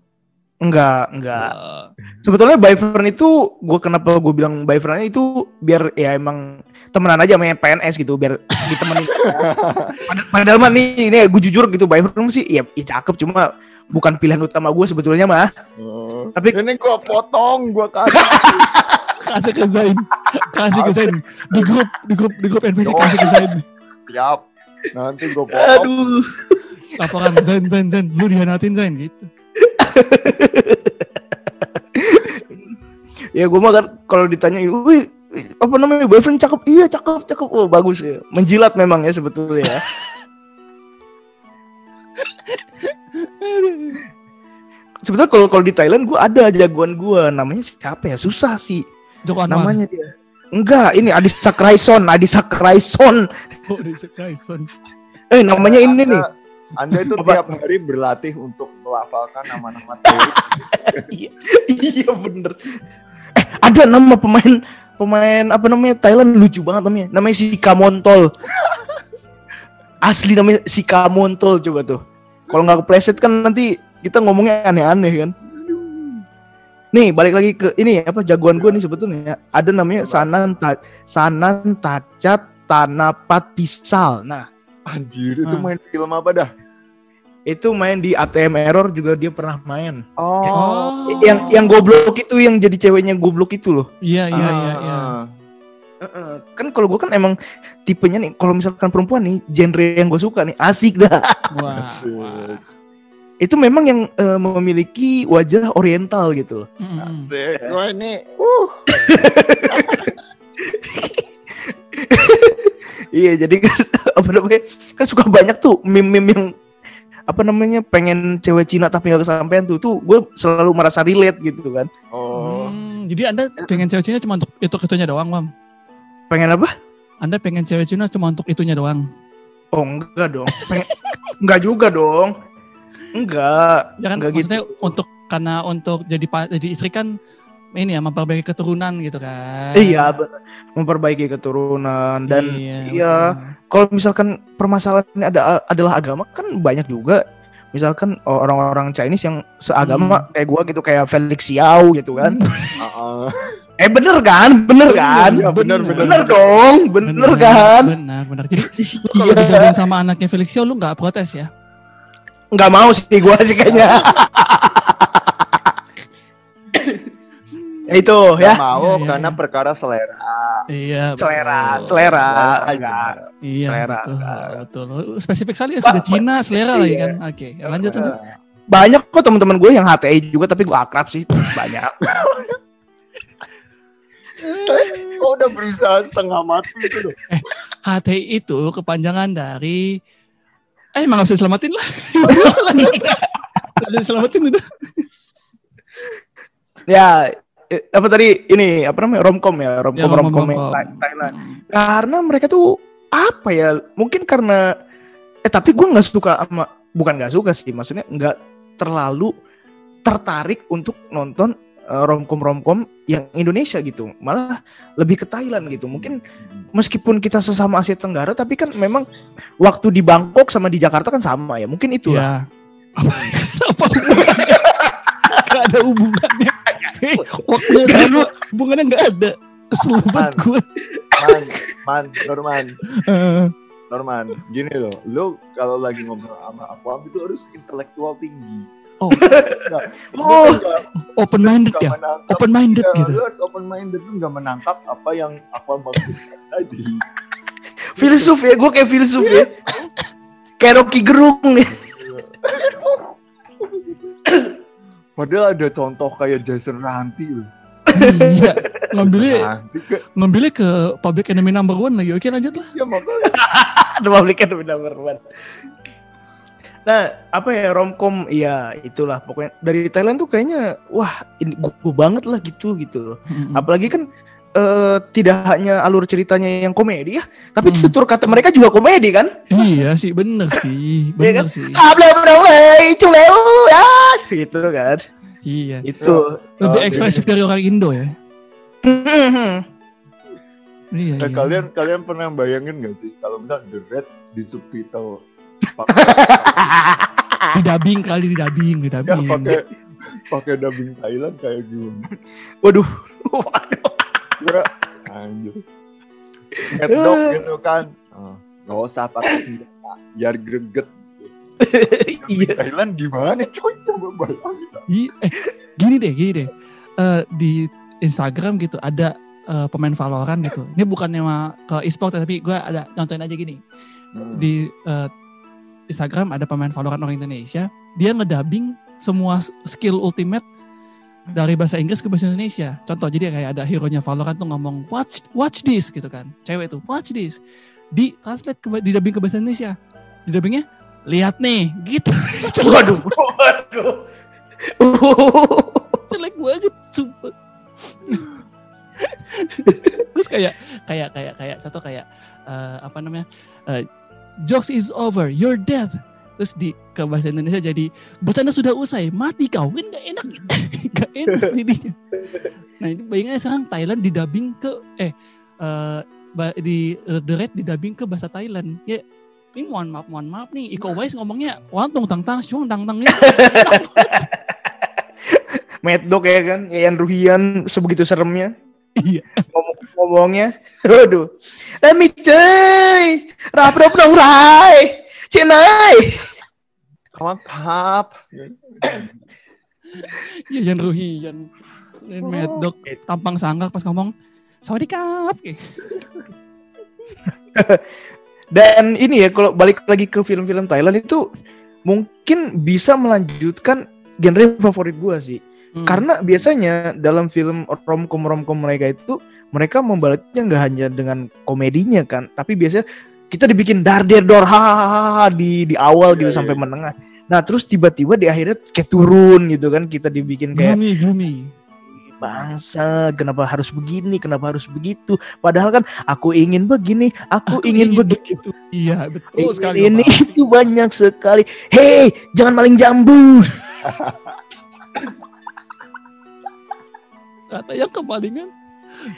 Enggak enggak Eh, Sebetulnya by Fern itu gue kenapa gue bilang by Fern itu biar ya emang temenan aja sama yang PNS gitu biar ditemenin. Padahal, padahal mah nih ini gue jujur gitu by Fern sih ya, ya cakep cuma bukan pilihan utama gue sebetulnya mah. Oh. Tapi- ini gua potong, gua kasih. kasih ke Zain. Kasih ke Zain. Di grup, di grup, di grup NPC kasih ke Zain. Siap. Nanti gua potong. Aduh. Laporan Zain, Zain, Zain. Lu dihianatin Zain gitu. Ya gue mah kan kalau ditanya, wih apa namanya Fern cakep, iya cakep cakep, oh bagus ya, menjilat memang ya sebetulnya ya. Sebetulnya kalau kalau di Thailand gue ada jagoan gue, namanya siapa ya? Susah sih. Joko Anwar. namanya dia enggak ini Adisa Kraison Adisa Kraison Oh, dari Tyson. Eh namanya ini nih. Anda- itu Apa? tiap hari berlatih untuk melafalkan nama-nama Thailand. iya bener. Eh ada nama pemain pemain apa namanya Thailand lucu banget namanya. Namanya Sika Montol. Asli namanya Sika Montol coba tuh. Kalau nggak kepleset kan nanti kita ngomongnya aneh-aneh kan. Nih balik lagi ke ini apa jagoan gue nih sebetulnya ada namanya? Sanan Ta Sanan Tacat Tanapat Pisal. Nah Anjir, itu Ah. main film apa dah? itu main di ATM Error juga dia pernah main. Oh. Yang yang goblok itu yang jadi ceweknya goblok itu loh. Iya iya iya iya. Ah. Heeh. Kan kalau gue kan emang tipenya nih, kalau misalkan perempuan nih, genre yang gue suka nih, asik dah. Wah. Asik. wah. Itu memang yang eh, memiliki wajah oriental gitu loh. Mm-mm. Asik. Wah ini, uh, Iya, jadi kan apa namanya? Kan suka banyak tuh meme-meme yang apa namanya pengen cewek Cina tapi gak kesampaian tuh. Tuh gue selalu merasa relate gitu kan. Oh, Hmm, jadi anda pengen cewek Cina cuma untuk itu itunya doang, Mam? pengen apa? Anda pengen cewek Cina cuma untuk itunya doang? oh enggak dong. Pengen enggak juga dong. Enggak. Ya kan enggak gitu. maksudnya untuk karena untuk jadi jadi istri kan ini ya memperbaiki keturunan gitu kan. iya memperbaiki keturunan dan iya, iya. kalau misalkan permasalahannya ada adalah agama kan banyak juga misalkan orang-orang Chinese yang seagama kayak gua gitu kayak Felix Xiao gitu kan ah, ah. eh bener kan bener kan Iya, bener, bener. bener dong bener, kan Benar, benar. Jadi lu kalau iya dijodohin sama anaknya Felix Xiao lu nggak protes ya? nggak mau sih gua sih kayaknya ya itu ya mau Iya, iya, karena iya. perkara selera. Iya. selera betul. selera Selera enggak Iya, selera. betul, betul. Spesifik sekali ya sudah Cina selera lagi Iya. kan. Oke, ya, lanjut lanjut. banyak kok teman-teman gue yang HTI juga tapi gue akrab sih banyak Kok udah berusaha setengah mati itu loh. HTI itu kepanjangan dari eh emang bisa diselamatin lah. lanjut. Udah diselamatin udah. ya eh, apa tadi? Ini apa namanya? Romcom ya romcom Ya, romcom Thailand. Karena mereka tuh apa ya mungkin karena eh tapi gue nggak suka sama bukan nggak suka sih maksudnya nggak terlalu tertarik untuk nonton eh, romcom romcom yang Indonesia gitu. Malah lebih ke Thailand gitu. Mungkin meskipun kita sesama Asia Tenggara tapi kan memang waktu di Bangkok sama di Jakarta kan sama ya. Mungkin itu Iya. Apa, apa? Gak ada hubungannya. Waktunya sama, hubungannya gak ada. Kesel banget Man. gue. Man, man, Norman, Norman, gini loh, lu kalau lagi ngobrol sama aku itu harus intelektual tinggi. Oh. Nggak, lu Oh. nggak- open minded nggak ya. menangkap- Open minded Iya, gitu. Lu harus open minded tuh nggak menangkap apa yang aku maksudkan tadi. filsuf ya gue kayak filsuf ya kayak Rocky Gerung nih Padahal ada contoh kayak Jason Ranti loh. Iya. Ngambilnya ngambilnya ke public enemy number one lagi. Oke lanjut lah. ya makanya. ada publikan udah berbuat nah apa ya romcom ya itulah pokoknya dari Thailand tuh kayaknya wah ini gue banget lah gitu gitu apalagi kan eh, tidak hanya alur ceritanya yang komedi ya tapi Hmm. tutur kata mereka juga komedi kan Iya sih bener sih. Iya kan? Bener sih. Able able culeu ya gitu kan Iya. itu Lebih Oh, ekspresif dari orang Indo ya. Iya. Nah, iya. kalian kalian pernah bayangin gak sih kalau misal The Red di subtitle di dubbing kali di dubbing, di ya dubbing. pakai pakai dubbing Thailand kayak gimana? waduh Kira anjir. Mad Dog gitu kan. Oh, Gak usah pakai senjata, biar greget. iya Thailand gimana coy coba bayangin. Iya, eh gini deh, gini deh. Eh, di Instagram gitu ada eh, pemain Valorant gitu. Ini bukannya ke e-sport tapi gue ada nonton aja gini. Hmm. Di eh, Instagram ada pemain Valorant orang Indonesia. Dia ngedubbing semua skill ultimate dari bahasa Inggris ke bahasa Indonesia. Contoh jadi kayak ada hero-nya Valorant tuh ngomong watch watch this gitu kan. Cewek tuh watch this. Di translate ke di dubbing ke bahasa Indonesia. Di dubbingnya lihat nih gitu. waduh waduh jelek banget sumpah terus kayak kayak kayak kayak satu kayak eh, apa namanya eh, jokes is over, you're dead. Terus di ke bahasa Indonesia jadi bercanda sudah usai, mati kau kan gak enak, gak jadinya. Nah ini bayangannya sekarang Thailand didubbing ke eh eh, ba- di The Red didubbing ke bahasa Thailand. Ya ini mohon maaf mohon maaf nih Iko Uwais ngomongnya wantung tang tang syung tang tang ini Mad Dog ya kan, Yayan Ruhian sebegitu seremnya. Iya. Ngomong ngomongnya, aduh. Let me say, rap rap dong rai, cenai. Kawan kap. Ya Yan Ruhian dan Mad Dog tampang sanggak pas ngomong Sawadikap kayak Dan ini ya kalau balik lagi ke film-film Thailand itu mungkin bisa melanjutkan genre favorit gua sih. Hmm. Karena biasanya dalam film romcom romcom mereka itu mereka membalasnya nggak hanya dengan komedinya kan, tapi biasanya kita dibikin dar der dor hahaha di di awal Iya, gitu iya, sampai iya. menengah. Nah terus tiba-tiba di akhirnya kayak turun gitu kan kita dibikin kayak gloomy gloomy. Bangsa kenapa harus begini kenapa harus begitu? Padahal kan aku ingin begini aku, Aku ingin, ingin begitu. iya betul Ingin sekali ini Bapak. itu banyak sekali. Hei jangan maling jambu. Kata yang kemalingan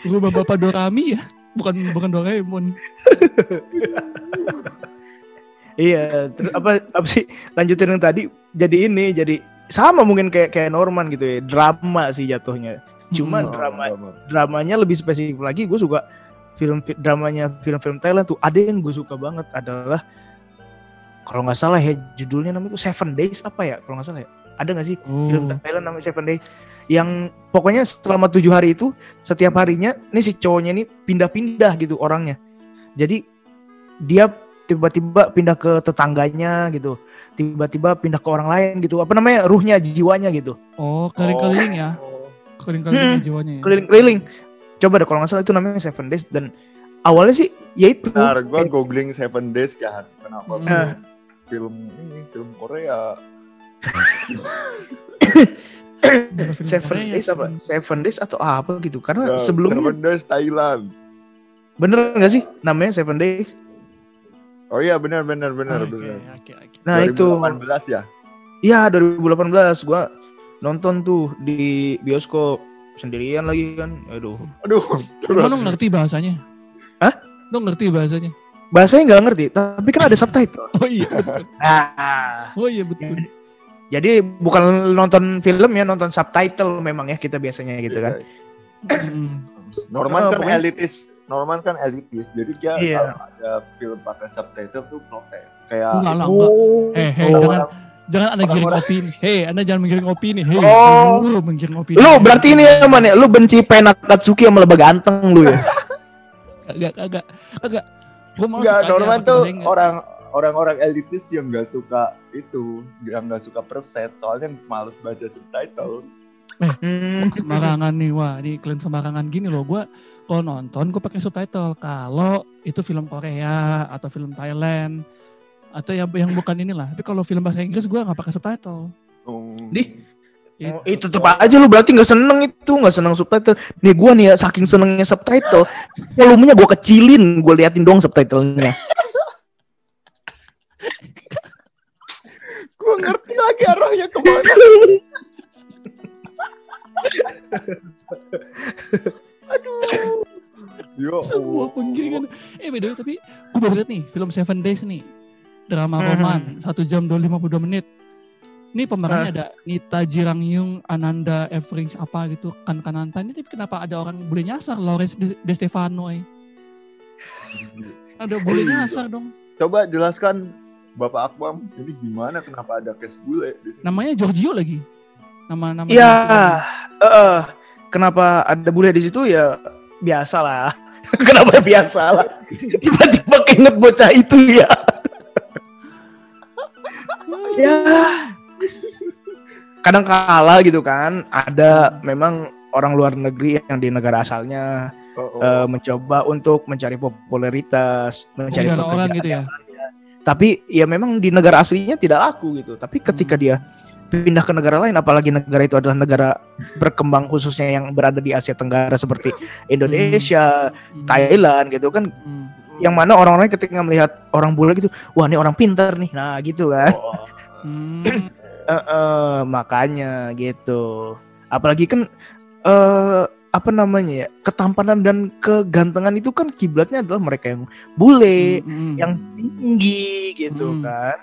rumah bapak Dorami ya? Bukan bukan Doraemon iya terus apa apa sih lanjutin yang tadi jadi ini jadi sama mungkin kayak kayak Norman gitu ya drama sih jatuhnya. Cuma Hmm. drama- dramanya lebih spesifik lagi gue suka film fi- dramanya film-film Thailand tuh ada yang gue suka banget adalah kalau nggak salah ya judulnya namanya itu Seven Days apa ya kalau nggak salah ya. Ada nggak sih film oh Thailand namanya Seven Days? Yang pokoknya selama tujuh hari itu setiap harinya ini si cowoknya ini pindah-pindah gitu orangnya. Jadi dia tiba-tiba pindah ke tetangganya gitu. Tiba-tiba pindah ke orang lain gitu. Apa namanya? Ruhnya jiwanya gitu. Oh keliling-keliling ya? Keliling-keliling Hmm. jiwanya ya? Keliling-keliling. Coba deh kalau nggak salah itu namanya Seven Days. Dan awalnya sih ya itu. Bentar, gue googling Seven Days kan. Kenapa Hmm. film- film ini film Korea? Seven Korea, Days apa? Seven Days atau apa gitu? Karena Ya, sebelumnya Seven Days Thailand. bener nggak sih? Namanya Seven Days Oh iya benar benar benar Oke, benar. oke, oke. nah itu 2018 ya. Iya 2018 gua nonton tuh di bioskop sendirian lagi kan. Aduh. Aduh. Emang lo ngerti bahasanya? Hah? Lo ngerti bahasanya? Bahasanya nggak ngerti, tapi kan ada subtitle. Oh iya betul. Ah. Oh iya betul. Jadi bukan nonton film ya, nonton subtitle memang ya kita biasanya gitu kan. Mm. Norman Oh, kan elitis. Norman kan elitis. Jadi dia Iya. kalau ada film pakai subtitle tuh protes. Kayak Enggak lah, enggak. Oh. Eh, hei, Oh. jangan jangan anda giring opini. Hei, anda jangan menggiring opini. Hei, Oh. lu menggiring opini. Lu berarti ini ya man ya, lu benci Pen Akatsuki yang lebih ganteng lu ya. Kagak, kagak, kagak. Gua malah Enggak, Norman tuh orang orang-orang elitis yang nggak suka itu, yang nggak suka preset, soalnya males baca subtitle. Hmm. sembarangan nih wah ini kalian sembarangan gini loh gua kalau nonton gue pakai subtitle kalau itu film Korea atau film Thailand atau yang yang bukan inilah tapi kalau film bahasa Inggris gua nggak pakai subtitle Oh. Di-. Oh, itu tetep aja lu berarti nggak seneng itu nggak seneng subtitle. Nih gua nih ya saking senengnya subtitle, volumenya gua kecilin, gua liatin dong subtitlenya. Gue ngerti lagi arahnya ke mana. Aduh. Yo, semua penggiringan. Eh beda tapi gue baru lihat nih film Seven Days nih. Drama Hmm. roman satu jam 252 menit. Ini pemerannya ada Nita Jirangyung, Ananda Everings apa gitu kan kananta ini tapi kenapa ada orang boleh nyasar Lawrence De, De Stefano eh. ada boleh nyasar dong. Coba jelaskan Bapak Akwam, ini gimana kenapa ada case bule di sini? namanya Giorgio lagi. Nama nama Iya, eh, kenapa ada bule di situ? Ya biasa lah. kenapa biasa lah? Tiba-tiba keinget bocah itu ya. ya. Kadang kala gitu kan, ada memang orang luar negeri yang di negara asalnya Oh, oh. eh, mencoba untuk mencari popularitas, mencari orang pekerjaan. gitu ya Tapi ya memang di negara aslinya tidak laku gitu. Tapi ketika Hmm. dia pindah ke negara lain, apalagi negara itu adalah negara berkembang khususnya yang berada di Asia Tenggara seperti Indonesia, Hmm. Thailand gitu kan, Hmm. yang mana orang-orang ketika melihat orang bule gitu, wah ini orang pintar nih. Nah, gitu kan. Oh, Hmm. Eh, eh, makanya gitu. Apalagi kan eh apa namanya ya? Ketampanan dan kegantengan itu kan kiblatnya adalah mereka yang bule, Hmm. yang tinggi gitu Hmm. kan.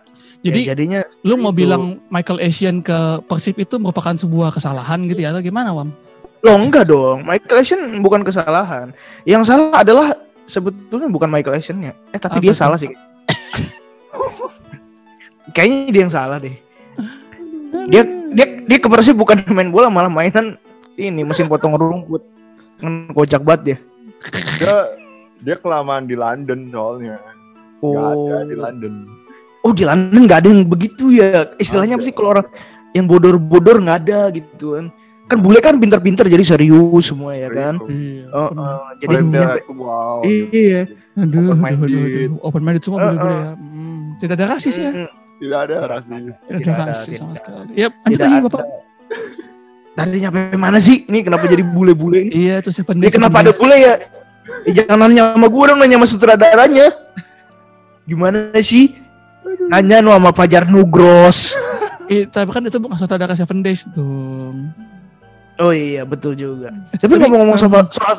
Jadi Ya, jadinya lu mau itu. bilang Michael Asian ke Persib itu merupakan sebuah kesalahan gitu ya atau gimana, Wam? Loh enggak dong, Michael Essien bukan kesalahan. Yang salah adalah sebetulnya bukan Michael Essien-nya. Eh tapi Apa dia tuh? salah sih. Kayaknya dia yang salah deh. Dia dia dia ke Persib bukan main bola malah mainan ini mesin potong rumput. Kan kocak banget dia. dia dia kelamaan di London soalnya. Nggak ada di Oh. London. Oh di London nggak ada yang begitu ya. Istilahnya apa Ada. sih kalau orang yang bodor-bodor nggak ada gitu kan. Kan bule kan pintar-pintar jadi serius semua ya kan. Iya. Oh, oh, jadi nyampe- wow. iya. Aduh, Open aduh, minded. aduh, aduh. Open minded semua Eh, boleh-boleh eh. ya. Hmm, Tidak ada rasis ya. Tidak ada rasis. Tidak Tidak ada rasis sama sekali. Yap, lanjut lagi. Bapak. Tadi nyampe mana sih? Nih kenapa jadi bule-bule ini? Iya, itu Seven Dia Days. kenapa ada bule ya? Eh, jangan nanya sama gue dong, nanya sama sutradaranya. Gimana sih? Nanya nu sama Fajar Nugros. Eh, tapi kan itu bukan saudara Seven Days dong. Oh iya, betul juga. Tapi Tapi, ngomong-ngomong soal, soal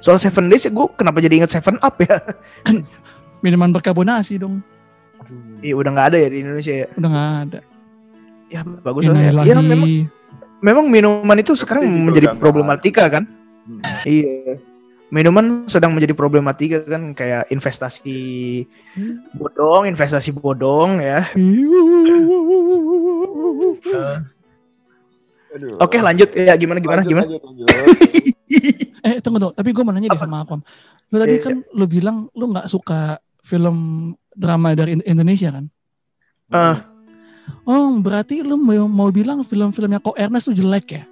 soal Seven Days, gue kenapa jadi inget Seven Up ya? Minuman berkarbonasi dong. Iya, udah nggak ada ya di Indonesia ya. Udah nggak ada. Ya bagus lah. Ya, Inilah Ya, memang memang minuman itu sekarang juga menjadi problematika kan? Hmm. Iya. Minuman sedang menjadi problematika kan kayak investasi bodong, investasi bodong ya. Aduh. Oke lanjut ya gimana gimana Lanjut, gimana? lanjut, lanjut. Eh tunggu dong, tapi gue mau nanya deh sama Akom. Lu tadi Iya. kan lu bilang lu nggak suka film drama dari In- Indonesia kan? Ah. Oh berarti lu mau, mau bilang film-filmnya kok Ernest tuh jelek ya?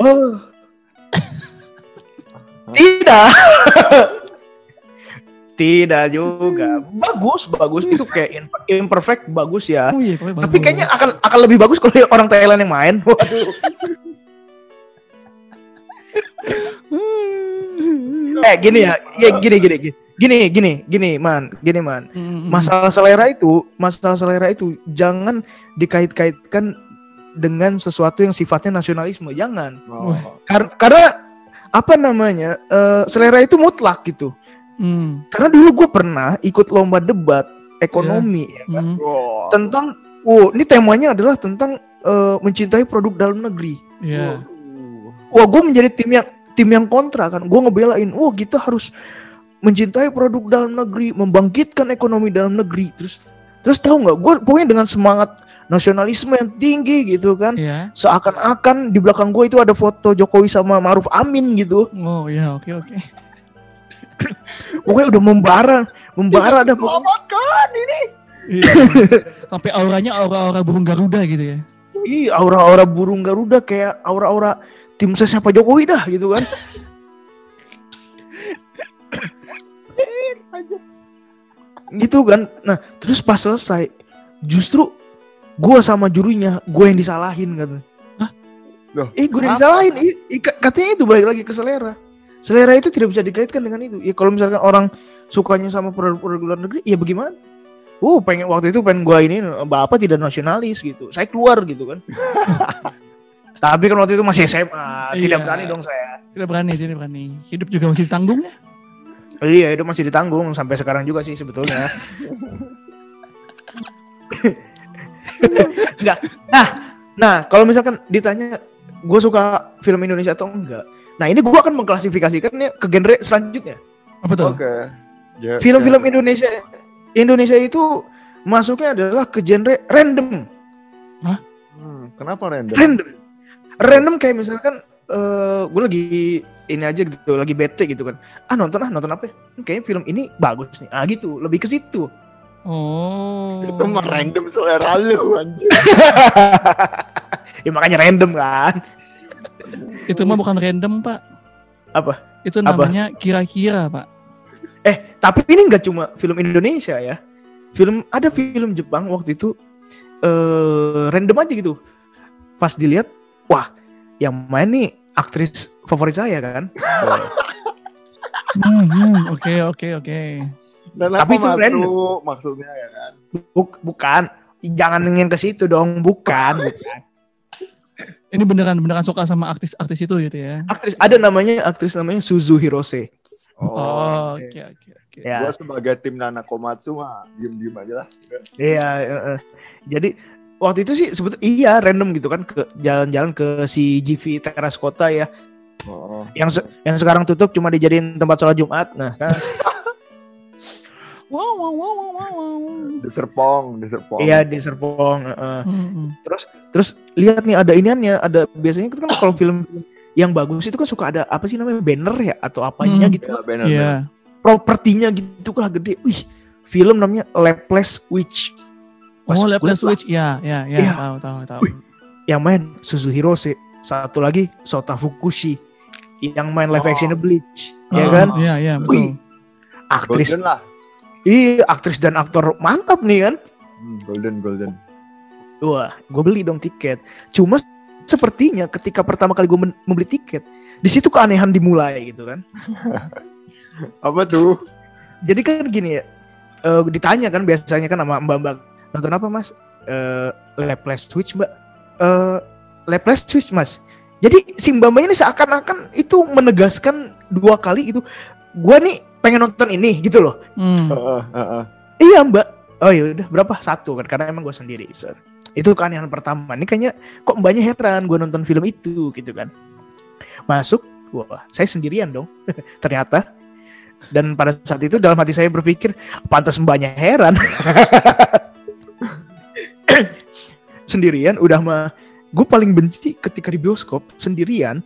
Oh. Tidak. Tidak juga. Bagus, bagus. Itu kayak imp- imperfect bagus ya. Oh iya, pokoknya Tapi bagus. kayaknya akan akan lebih bagus kalau orang Thailand yang main. Waduh. Eh gini ya, ya gini gini gini. Gini gini gini man, gini man. Masalah selera itu, masalah selera itu jangan dikait-kaitkan dengan sesuatu yang sifatnya nasionalisme, jangan. Oh. Kar- karena apa namanya eh, selera itu mutlak gitu. mm, Karena dulu gue pernah ikut lomba debat ekonomi ya kan, mm, Wah. tentang, oh ini temanya adalah tentang eh, mencintai produk dalam negeri. Iya. Wah gue menjadi tim yang tim yang kontra kan, gue ngebelain, wah kita harus mencintai produk dalam negeri, membangkitkan ekonomi dalam negeri. Terus terus tahu nggak, gue pokoknya dengan semangat nasionalisme yang tinggi gitu kan, Iya. seakan-akan di belakang gue itu ada foto Jokowi sama Maruf Amin gitu. Oh iya, oke oke. Pokoknya udah membara, membara dah pokoknya. Selamatkan ini. Iya. Sampai auranya aura-aura burung Garuda gitu ya. Ih, aura-aura burung Garuda kayak aura-aura tim sesnya Pak Jokowi dah gitu kan. gitu kan. Nah, terus pas selesai justru gua sama jurinya, gue yang disalahin kan. Hah? Loh, Eh, gue yang disalahin. Ka- katanya itu balik lagi ke selera. Selera itu tidak bisa dikaitkan dengan itu. Ya kalau misalkan orang sukanya sama produk-produk luar negeri, ya bagaimana? Uh, pengen waktu itu pengen gua ini bapak tidak nasionalis gitu. Saya keluar gitu kan. Tapi kan waktu itu masih SMA, tidak Iya. berani dong saya. Tidak berani, tidak berani. Hidup juga masih ditanggung ya. Iya, itu masih ditanggung sampai sekarang juga sih sebetulnya. Enggak. Nah, nah kalau misalkan ditanya gue suka film Indonesia atau enggak. Nah, ini gue akan mengklasifikasikannya ke genre selanjutnya. Apa tuh? Oke. Ya, Film-film ya. Indonesia Indonesia itu masuknya adalah ke genre random. Hmm, kenapa random? Random. Random kayak misalkan eh gue lagi ini aja gitu, lagi bete gitu kan. Ah nonton ah nonton apa? ya? Hmm, Kayaknya film ini bagus nih. Ah gitu, lebih ke situ. Oh. Itu mah random selera lu anjir. ya makanya random kan. Itu mah bukan random, Pak. Apa? Itu namanya kira-kira, Pak. Eh, tapi ini nggak cuma film Indonesia ya. Film ada film Jepang waktu itu eh random aja gitu. Pas dilihat, wah, yang main nih aktris favorit saya kan. Hmm, hmm, Oke oke oke. Dan Tapi itu Matsu random. maksudnya ya kan? Buk- bukan. Jangan ingin ke situ dong, bukan. bukan. Ini beneran beneran suka sama artis-artis itu gitu ya. Aktris ada namanya aktris namanya Suzu Hirose. Oh, oke oke oke. Ya. Gua sebagai tim Nana Komatsu mah diem-diem aja lah. Iya, eh. jadi waktu itu sih sebetulnya iya random gitu kan ke jalan-jalan ke si GV Teras Kota ya, Oh. yang se- yang sekarang tutup cuma dijadiin tempat sholat Jumat. Nah, kan Wow wow wow wow wow. wow. Di Serpong, di Serpong. iya di Serpong. eh, eh. Hmm, hmm. Terus lihat nih ada iniannya, ada biasanya kan kalau film yang bagus itu kan suka ada apa sih namanya banner ya atau apanya Hmm. gitu, Ya, benar. Iya. propertinya gitu lah gede. Wih, film namanya Laplace Witch. Pas Oh, Laplace liat, Switch. Ya, ya, ya. Iya. Tahu, tahu, tahu. Wih. yang main Suzu Hirose, satu lagi Sota Fukushi, yang main live Oh. action Bleach, ya Oh, kan? Iya, iya, Wih. betul. Aktris, Golden lah. Iya aktris dan aktor mantap nih kan? Hmm, golden, golden. Wah, gue beli dong tiket. Cuma sepertinya ketika pertama kali gue membeli tiket, di situ keanehan dimulai gitu kan? Apa tuh? Jadi kan gini ya, eh, ditanya kan biasanya kan sama mbak-mbak nonton apa mas? Eh, Laplace Switch mbak. Eh, Laplace Switch mas. Jadi si mbak mbak ini seakan-akan itu menegaskan dua kali itu. Gua nih pengen nonton ini gitu loh. Hmm. Heeh, heeh. Iya mbak. Oh ya udah berapa satu kan karena emang gue sendiri. So, itu keanehan pertama. Ini kayaknya kok mbaknya heran gue nonton film itu gitu kan. Masuk, wah saya sendirian dong. Ternyata. Dan pada saat itu dalam hati saya berpikir pantas mbaknya heran. sendirian udah mah gue paling benci ketika di bioskop sendirian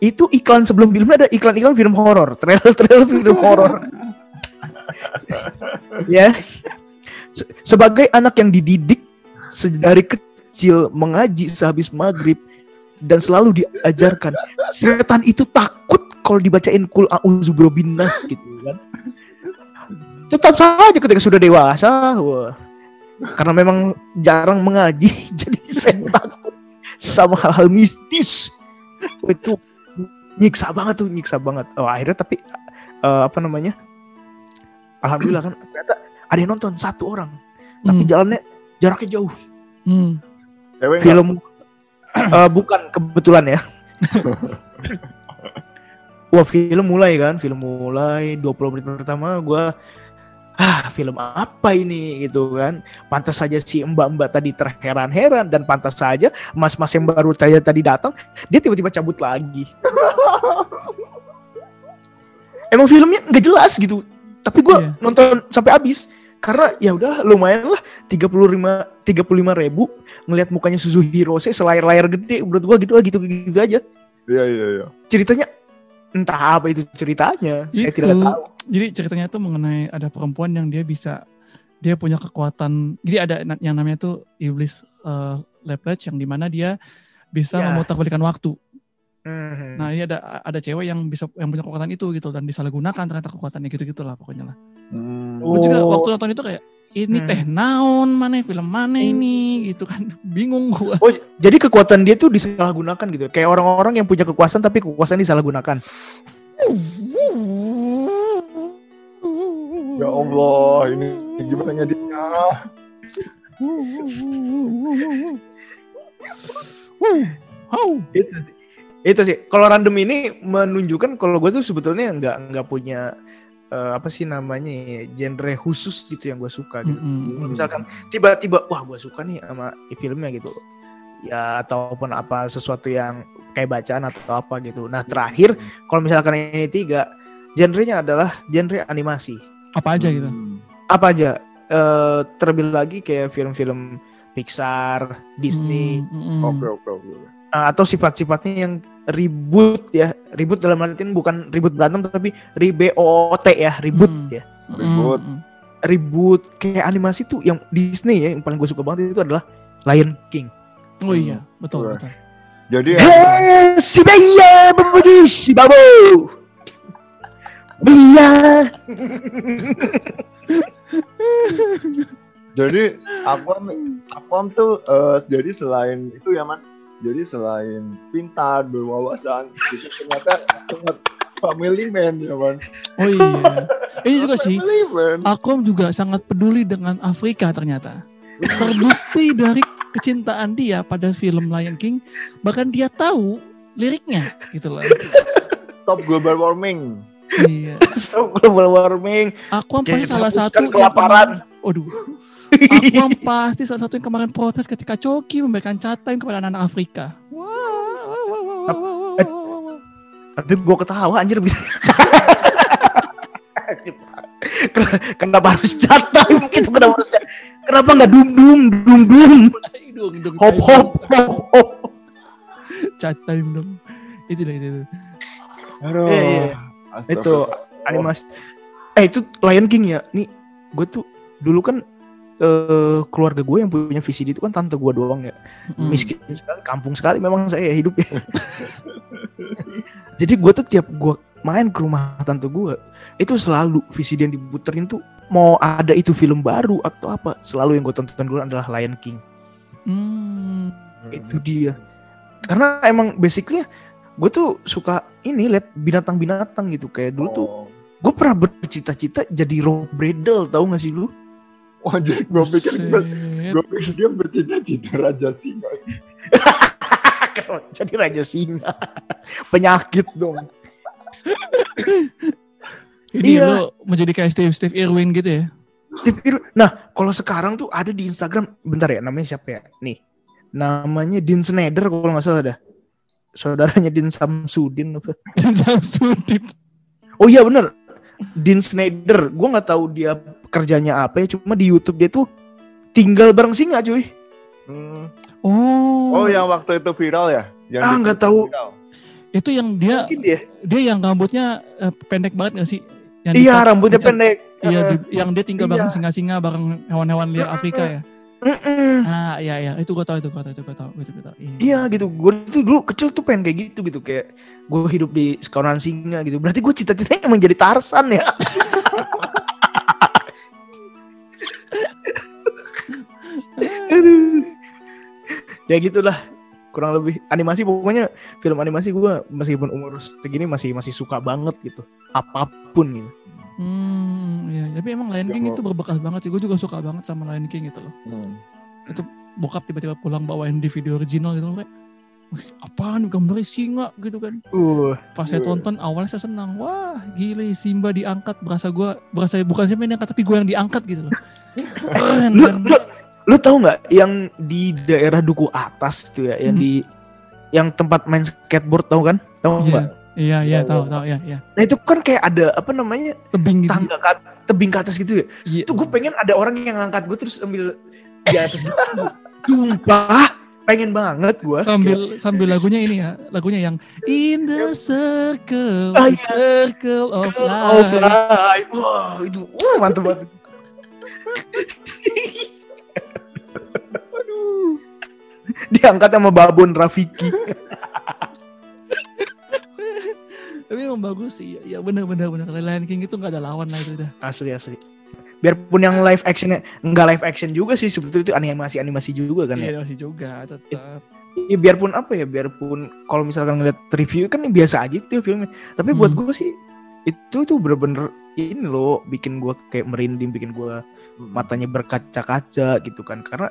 itu iklan sebelum filmnya ada iklan-iklan film horor trailer-trailer film horor. Ya. Se- sebagai anak yang dididik dari kecil mengaji sehabis maghrib dan selalu diajarkan setan itu takut kalau dibacain kul a'udzu birobbinas gitu kan. Tetap saja ketika sudah dewasa wah. Karena memang jarang mengaji jadi saya takut sama hal-hal mistis. Itu nyiksa banget tuh nyiksa banget. Oh, akhirnya tapi eh, apa namanya alhamdulillah kan ternyata ada yang nonton satu orang. Tapi Hmm. jalannya jaraknya jauh. Hmm. Film eh, bukan kebetulan ya. Wah film mulai kan film mulai 20 menit pertama gua ah film apa ini? Gitu kan. Pantas saja si mbak-mbak tadi terheran-heran dan pantas saja mas-mas yang baru saja tadi datang dia tiba-tiba cabut lagi. Emang filmnya nggak jelas gitu. Tapi gua Iya. nonton sampai habis. Karena ya udah lumayan lah. 35 35 ribu ngelihat mukanya Suzu Hirose selayar-layar gede. Menurut gua gitu gitu gitu aja. Iya, iya, iya. ceritanya entah apa itu ceritanya saya Itu. tidak tahu Jadi ceritanya tuh mengenai ada perempuan yang dia bisa dia punya kekuatan. Jadi ada yang namanya tuh iblis uh, Laplace yang di mana dia bisa Ya. memutarbalikkan waktu. Mhm. Nah, ini ada ada cewek yang bisa yang punya kekuatan itu gitu dan disalahgunakan ternyata kekuatannya gitu gitulah pokoknya lah. Hmm. Gue juga Oh. waktu nonton itu kayak ini Hmm. teh naon mana film mana Hmm. ini gitu kan bingung gua. oh jadi kekuatan dia tuh disalahgunakan gitu kayak orang-orang yang punya kekuasaan tapi kekuasaan disalahgunakan Ya Allah, ini gimana ngeditnya? Oh. itu sih itu sih kalau random ini menunjukkan kalau gue tuh sebetulnya nggak nggak punya eh, apa sih namanya ya, genre khusus gitu yang gue suka gitu Mm-mm. misalkan tiba-tiba wah gue suka nih sama filmnya gitu ya ataupun apa sesuatu yang kayak bacaan atau apa gitu nah terakhir kalau misalkan ini tiga genrenya adalah genre animasi Apa aja gitu. Hmm. apa aja Eh terlebih lagi kayak film-film Pixar Disney Mm, mm, mm. Oke, oke, oke. eh, atau sifat-sifatnya yang ribut ya ribut dalam artian bukan ribut berantem tapi ribot ya ribut Hmm. ya Mm, Ribut. mm, mm. ribut kayak animasi tuh yang Disney ya yang paling gue suka banget itu adalah Lion King Oh iya, betul, Oke. betul. Jadi ya, Hei, si Baya memuji si Babu. Bia. jadi Aquam Aquam tuh eh, jadi selain itu ya man jadi selain pintar berwawasan gitu ternyata ternyata Family Man ya man. Oh iya. Ini juga sih. Man. Aquam juga sangat peduli dengan Afrika ternyata. Terbukti dari kecintaan dia pada film Lion King, bahkan dia tahu liriknya gitu loh. Stop global warming. Iya. Stop global warming. Kayak pasti salah satu yang kelaparan. Aduh. Aku yang pasti salah satu yang kemarin protes ketika Coki memberikan catatan kepada anak-anak Afrika. Wah. Tapi gue ketawa anjir. kenapa harus catatan gitu? Kenapa harus? Kenapa nggak dum dum dum dum? Hop hop hop hop. Catatan dong. Itu lah itu. Aduh. Eh, iya. Itu animasi. Eh itu Lion King ya? Nih gue tuh dulu kan eh keluarga gue yang punya VCD itu kan tante gue doang ya Mm. miskin sekali kampung sekali memang saya hidupnya jadi gue tuh tiap gue main ke rumah tante gue itu selalu VCD yang diputerin tuh mau ada itu film baru atau apa selalu yang gue tonton dulu adalah Lion King Hmm. itu dia karena emang basically gue tuh suka ini lihat binatang-binatang gitu kayak dulu tuh Oh. gue pernah bercita-cita jadi Rob Bradle tau gak sih lu Wah, jadi gue pikir gue pikir dia bercita-cita raja singa. jadi Raja Singa penyakit dong Ini Iya. lo menjadi kayak Steve Steve Irwin gitu ya? Steve Irwin. Nah, kalau sekarang tuh ada di Instagram, bentar ya, namanya siapa ya? Nih, namanya Dean Snyder kalau nggak salah dah. Saudaranya Dean Samsudin. apa. Samsudin. Oh iya bener, Dean Snyder. Gue nggak tahu dia kerjanya apa ya, cuma di YouTube dia tuh tinggal bareng singa cuy. Hmm. Oh, Oh, yang waktu itu viral ya? Yang Ah, nggak tahu. viral. itu yang dia Mungkin dia. dia yang rambutnya eh, pendek banget gak sih? Yang Iya, dicat- rambutnya dicat- pendek. Iya, Eh, di- yang dia tinggal bareng Iya. singa-singa bareng hewan-hewan liar Afrika ya. Mm-mm. Ah, iya iya, itu gua tahu itu gua tahu itu gua tahu, itu gua tahu. Iya gitu, gue tuh dulu kecil tuh pengen kayak gitu gitu kayak gue hidup di sekawanan singa gitu. Berarti gue cita-citanya emang jadi Tarsan ya. Aduh. ya gitulah kurang lebih animasi pokoknya film animasi gue meskipun umur segini masih masih suka banget gitu apa pun gitu Hmm, iya, tapi emang Lion Ya, King itu berbekas banget sih. Gue juga suka banget sama Lion King gitu loh. Hmm. Bokap tiba-tiba pulang bawain DVD original gitu loh kayak, Wih, apaan gambarnya singa gitu kan. uh Pas saya tonton awalnya saya senang. Wah, gile Simba diangkat berasa gua berasa bukan siapa yang diangkat tapi gue yang diangkat gitu loh. Keren lu, kan. lu, lu tahu nggak yang di daerah duku atas tuh ya yang Hmm. di yang tempat main skateboard tahu kan tahu Iya, nggak iya, iya, Tahu, tahu, tahu. iya, iya. nah itu kan kayak ada apa namanya Tebing gitu. tangga ke, tebing ke atas gitu ya Iya. itu gue pengen ada orang yang ngangkat gue terus ambil di atas gitu sumpah pengen banget gue sambil sambil lagunya ini ya lagunya yang in the circle Ah, the iya. circle of of life wah itu wah mantep banget diangkat sama babon Rafiki. Tapi emang bagus sih. Ya benar benar benar Lion King itu nggak ada lawan lah itu udah asli asli. Biarpun yang live actionnya nggak live action juga sih sebetulnya itu animasi animasi juga kan ya. Iya masih juga tetap. Ya biarpun apa ya biarpun kalau misalkan ngeliat review kan biasa aja tuh filmnya. Tapi buat Hmm. gue sih itu tuh bener-bener ini loh bikin gue kayak merinding bikin gue matanya berkaca-kaca gitu kan karena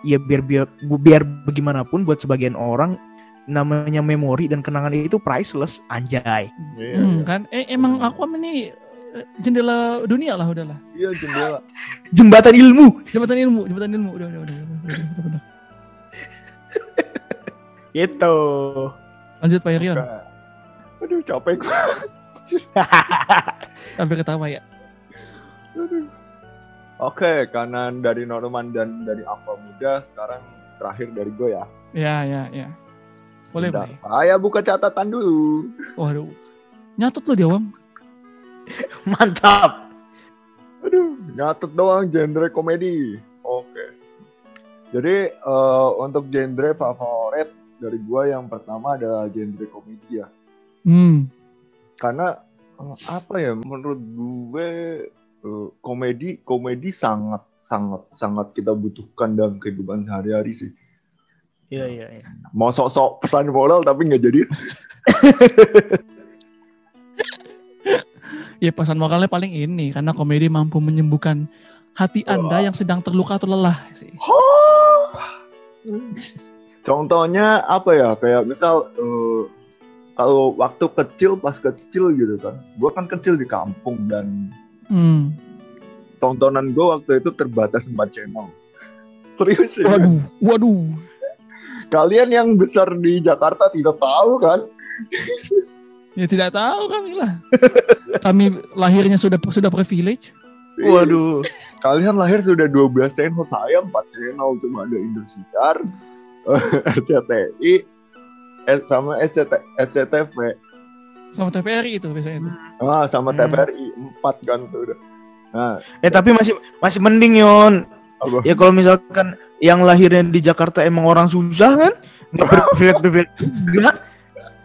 ya biar biar biar bagaimanapun buat sebagian orang namanya memori dan kenangan itu priceless anjay Iya, Hmm, iya. kan eh emang aku ini eh, jendela dunia lah udahlah Iya, jendela. jembatan ilmu jembatan ilmu jembatan ilmu udah udah udah udah, udah, udah, udah. gitu lanjut Pak Irion. Aduh, capek gue. sampai ketawa ya Oke, kanan dari Norman dan dari Aqua Muda. Sekarang terakhir dari gue ya. ya ya ya boleh Bentar, boleh Saya buka catatan dulu. waduh nyatet lo dia Wam mantap Aduh, nyatet doang genre komedi. Oke. Jadi eh, untuk genre favorit dari gua yang pertama adalah genre komedi ya. hmm Karena apa ya menurut gue eh, komedi komedi sangat sangat sangat kita butuhkan dalam kehidupan sehari-hari sih. iya iya iya Mau sok-sok pesan moral tapi nggak jadi. Ya pesan moralnya paling ini karena komedi mampu menyembuhkan hati Anda yang sedang terluka atau lelah sih. Contohnya apa ya? Kayak misal eh, kalau waktu kecil pas kecil gitu kan. Gue kan kecil di kampung dan Hmm. tontonan gue waktu itu terbatas 4 channel. Serius ya. Waduh, waduh. Kalian yang besar di Jakarta tidak tahu kan? Ya tidak tahu kami lah. kami lahirnya sudah sudah privilege. Waduh. Kalian lahir sudah 12 channel, saya 4 channel cuma ada Indosiar, RCTI, sama SCT, SCTV, Sama TVRI itu biasanya itu. ah, sama Hmm. TVRI 4 kan tuh udah. Nah, Eh tapi masih masih mending Yon. apa? Ya kalau misalkan yang lahirnya di Jakarta emang orang susah kan, nggak berprivilege juga.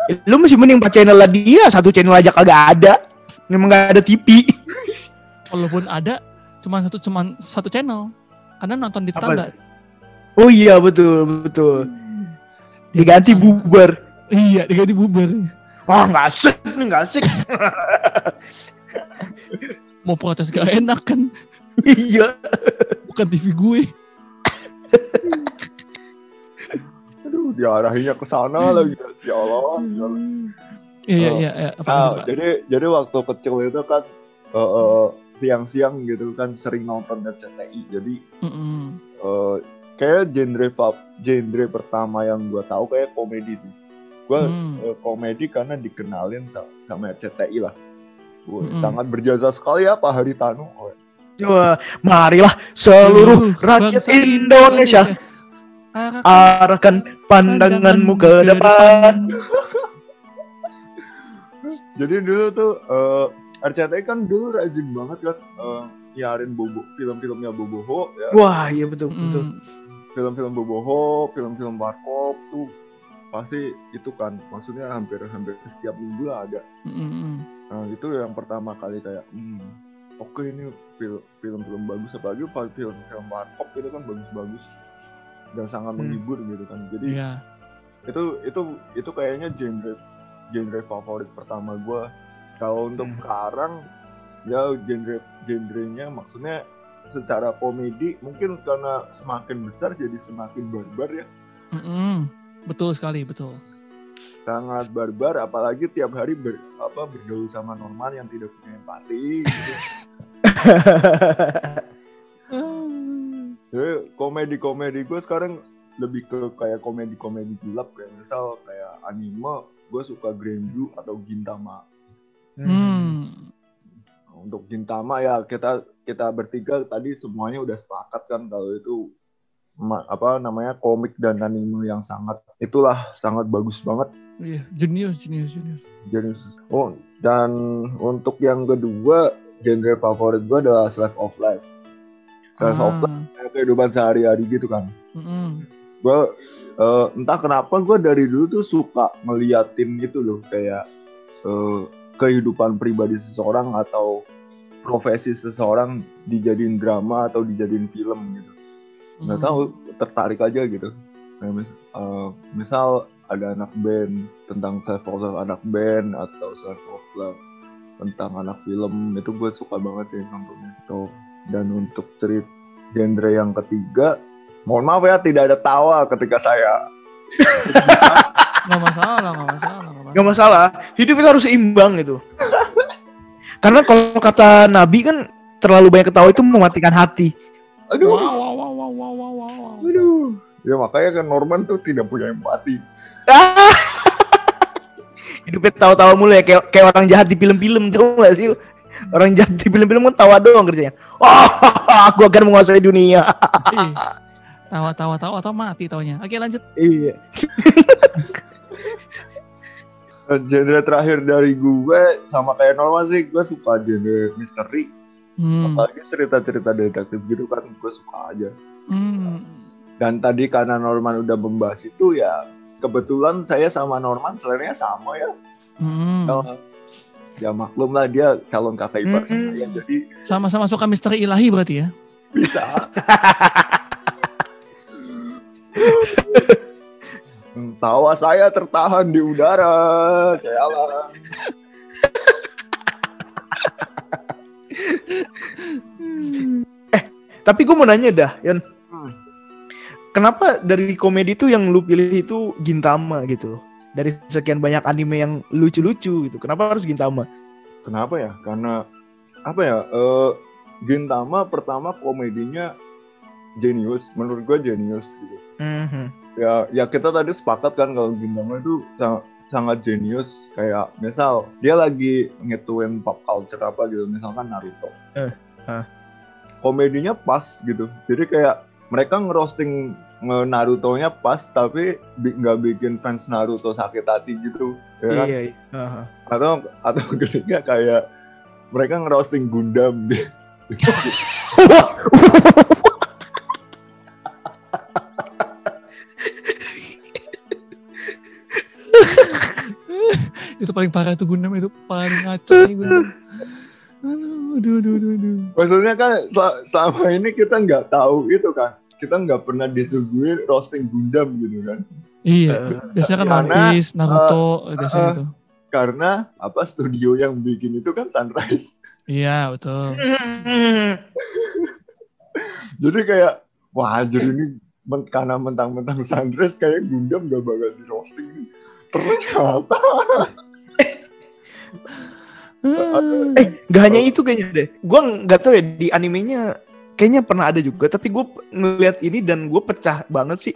Eh, Lu masih mending empat channel lah dia, satu channel aja kagak ada. Memang nggak ada TV. Walaupun ada cuma satu cuma satu channel. Karena nonton di Apa? tetangga. Oh iya betul betul. Diganti bubar. Iya, diganti bubar. Wah nggak asik, ini nggak asik. Mau protes gak enak kan? iya. Bukan TV gue. Aduh, diarahinnya ke sana lagi. Ya Allah. ya Allah. Iya, iya, iya. Apa Nah, jadi jadi waktu kecil itu kan eh, eh, siang-siang gitu kan sering nonton RCTI. Jadi Mm-mm. eh, kayak genre pop, genre pertama yang gua tahu kayak komedi sih. Gua Hmm. eh, komedi karena dikenalin sa- sama RCTI lah. Wah, Mm-mm. Sangat berjasa sekali ya Pak Haritanu. Oh, Coba, marilah seluruh rakyat bangsa Indonesia Arahkan arahkan pandanganmu ke depan. Jadi dulu tuh eh, RCTI kan dulu rajin banget kan eh, nyiarin bobo film-filmnya Boboho ya. Wah iya betul betul. Mm. film-film Boboho, film-film Warkop tuh pasti itu kan maksudnya hampir hampir setiap minggu lah ada. Mm-mm. Nah itu yang pertama kali kayak hmm, oke ini film film-film bagus apalagi film-film Warkop itu kan bagus-bagus dan sangat Hmm. menghibur gitu kan. Jadi Iya. itu itu itu kayaknya genre genre favorit pertama gue. Kalau untuk Hmm. sekarang ya genre genrenya maksudnya secara komedi mungkin karena semakin besar jadi semakin barbar ya Mm-mm. Betul sekali, betul. sangat barbar apalagi tiap hari ber, apa bergaul sama Norman yang tidak punya empati gitu. Jadi komedi-komedi gue sekarang lebih ke kayak komedi-komedi gelap kayak misal kayak anime gue suka Grand Blue atau Gintama Hmm. untuk Gintama ya kita kita bertiga tadi semuanya udah sepakat kan kalau itu apa namanya komik dan anime yang sangat itulah sangat bagus banget Iya, jenius, jenius, jenius. jadi oh dan untuk yang kedua genre favorit gue adalah Slice of Life Slice of Life Ah. kehidupan sehari-hari gitu kan Mm-mm. gue eh, entah kenapa gue dari dulu tuh suka ngeliatin gitu loh kayak eh, kehidupan pribadi seseorang atau profesi seseorang dijadiin drama atau dijadiin film gitu nggak Mm. tahu tertarik aja gitu Kayak mis- eh, misal ada anak band tentang self love anak band atau self love tentang anak film itu gue suka banget sih nontonnya tuh dan untuk cerita genre yang ketiga mohon maaf ya tidak ada tawa ketika saya Nggak masalah, nggak masalah, nggak masalah. Gak masalah, hidup itu harus seimbang gitu. Karena kalau kata Nabi kan terlalu banyak ketawa itu mematikan hati. aduh Wow, wow, wow, wow, wow, wow, wow. aduh ya makanya kan Norman tuh tidak punya empati Ah! Hidupnya tawa-tawa mulu ya kayak kayak orang jahat di film-film tau gak sih? Orang jahat di film-film kan tawa doang kerjanya. Oh, aku akan menguasai dunia. Tawa, tawa, tawa, atau mati tawanya. Oke, lanjut. iya. Genre terakhir dari gue sama kayak Norman sih gue suka genre misteri Hmm. apalagi cerita-cerita detektif gitu kan gue suka aja Hmm. dan tadi karena Norman udah membahas itu ya kebetulan saya sama Norman seleranya sama ya Hmm. Ya maklum lah dia calon kakak ipar Mm-mm. saya jadi Sama-sama suka misteri ilahi berarti ya? bisa Tawa saya tertahan di udara. Saya eh, tapi gue mau nanya dah, Yon. Hmm. Kenapa dari komedi itu yang lu pilih itu Gintama gitu? Dari sekian banyak anime yang lucu-lucu gitu. Kenapa harus Gintama? Kenapa ya? Karena apa ya? Uh, Gintama pertama komedinya jenius, menurut gue jenius gitu. Mm -hmm Ya, ya kita tadi sepakat kan kalau Gintama itu sangat, sangat jenius. Kayak misal dia lagi ngituin pop culture apa gitu, misalkan Naruto. Eh. Komedinya pas gitu. Jadi kayak mereka ngerosting nge Naruto-nya pas tapi bi- nggak bikin fans Naruto sakit hati gitu. Ya kan? Iya, iya. Aha. atau atau ketiga kayak mereka ngerosting Gundam paling parah itu Gundam itu paling ngaco nih Gundam. Aduh, aduh, aduh, aduh, maksudnya kan sel- selama ini kita nggak tahu itu kan kita nggak pernah disuguhin roasting Gundam gitu kan Iya, Eh, biasanya kan One Piece, Naruto, biasanya eh, itu. karena apa studio yang bikin itu kan Sunrise Iya, betul. jadi kayak wah jadi ini men- karena mentang-mentang Sunrise kayak Gundam gak bakal di roasting ternyata Eh, gak hanya itu kayaknya deh. Gua nggak tahu ya di animenya kayaknya pernah ada juga. Tapi gue ngeliat ini dan gue pecah banget sih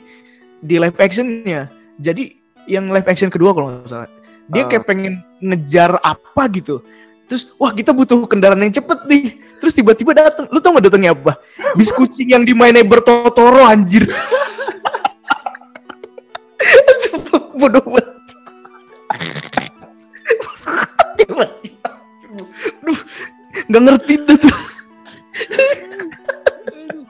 di live actionnya. Jadi yang live action kedua kalau nggak salah, dia Ah. kayak pengen ngejar apa gitu. Terus wah kita butuh kendaraan yang cepet nih. Terus tiba-tiba datang. Lu tau gak datangnya apa? Bis kucing yang dimainin bertotoro anjir. Bodoh banget. Nggak ngerti dah tuh. aduh,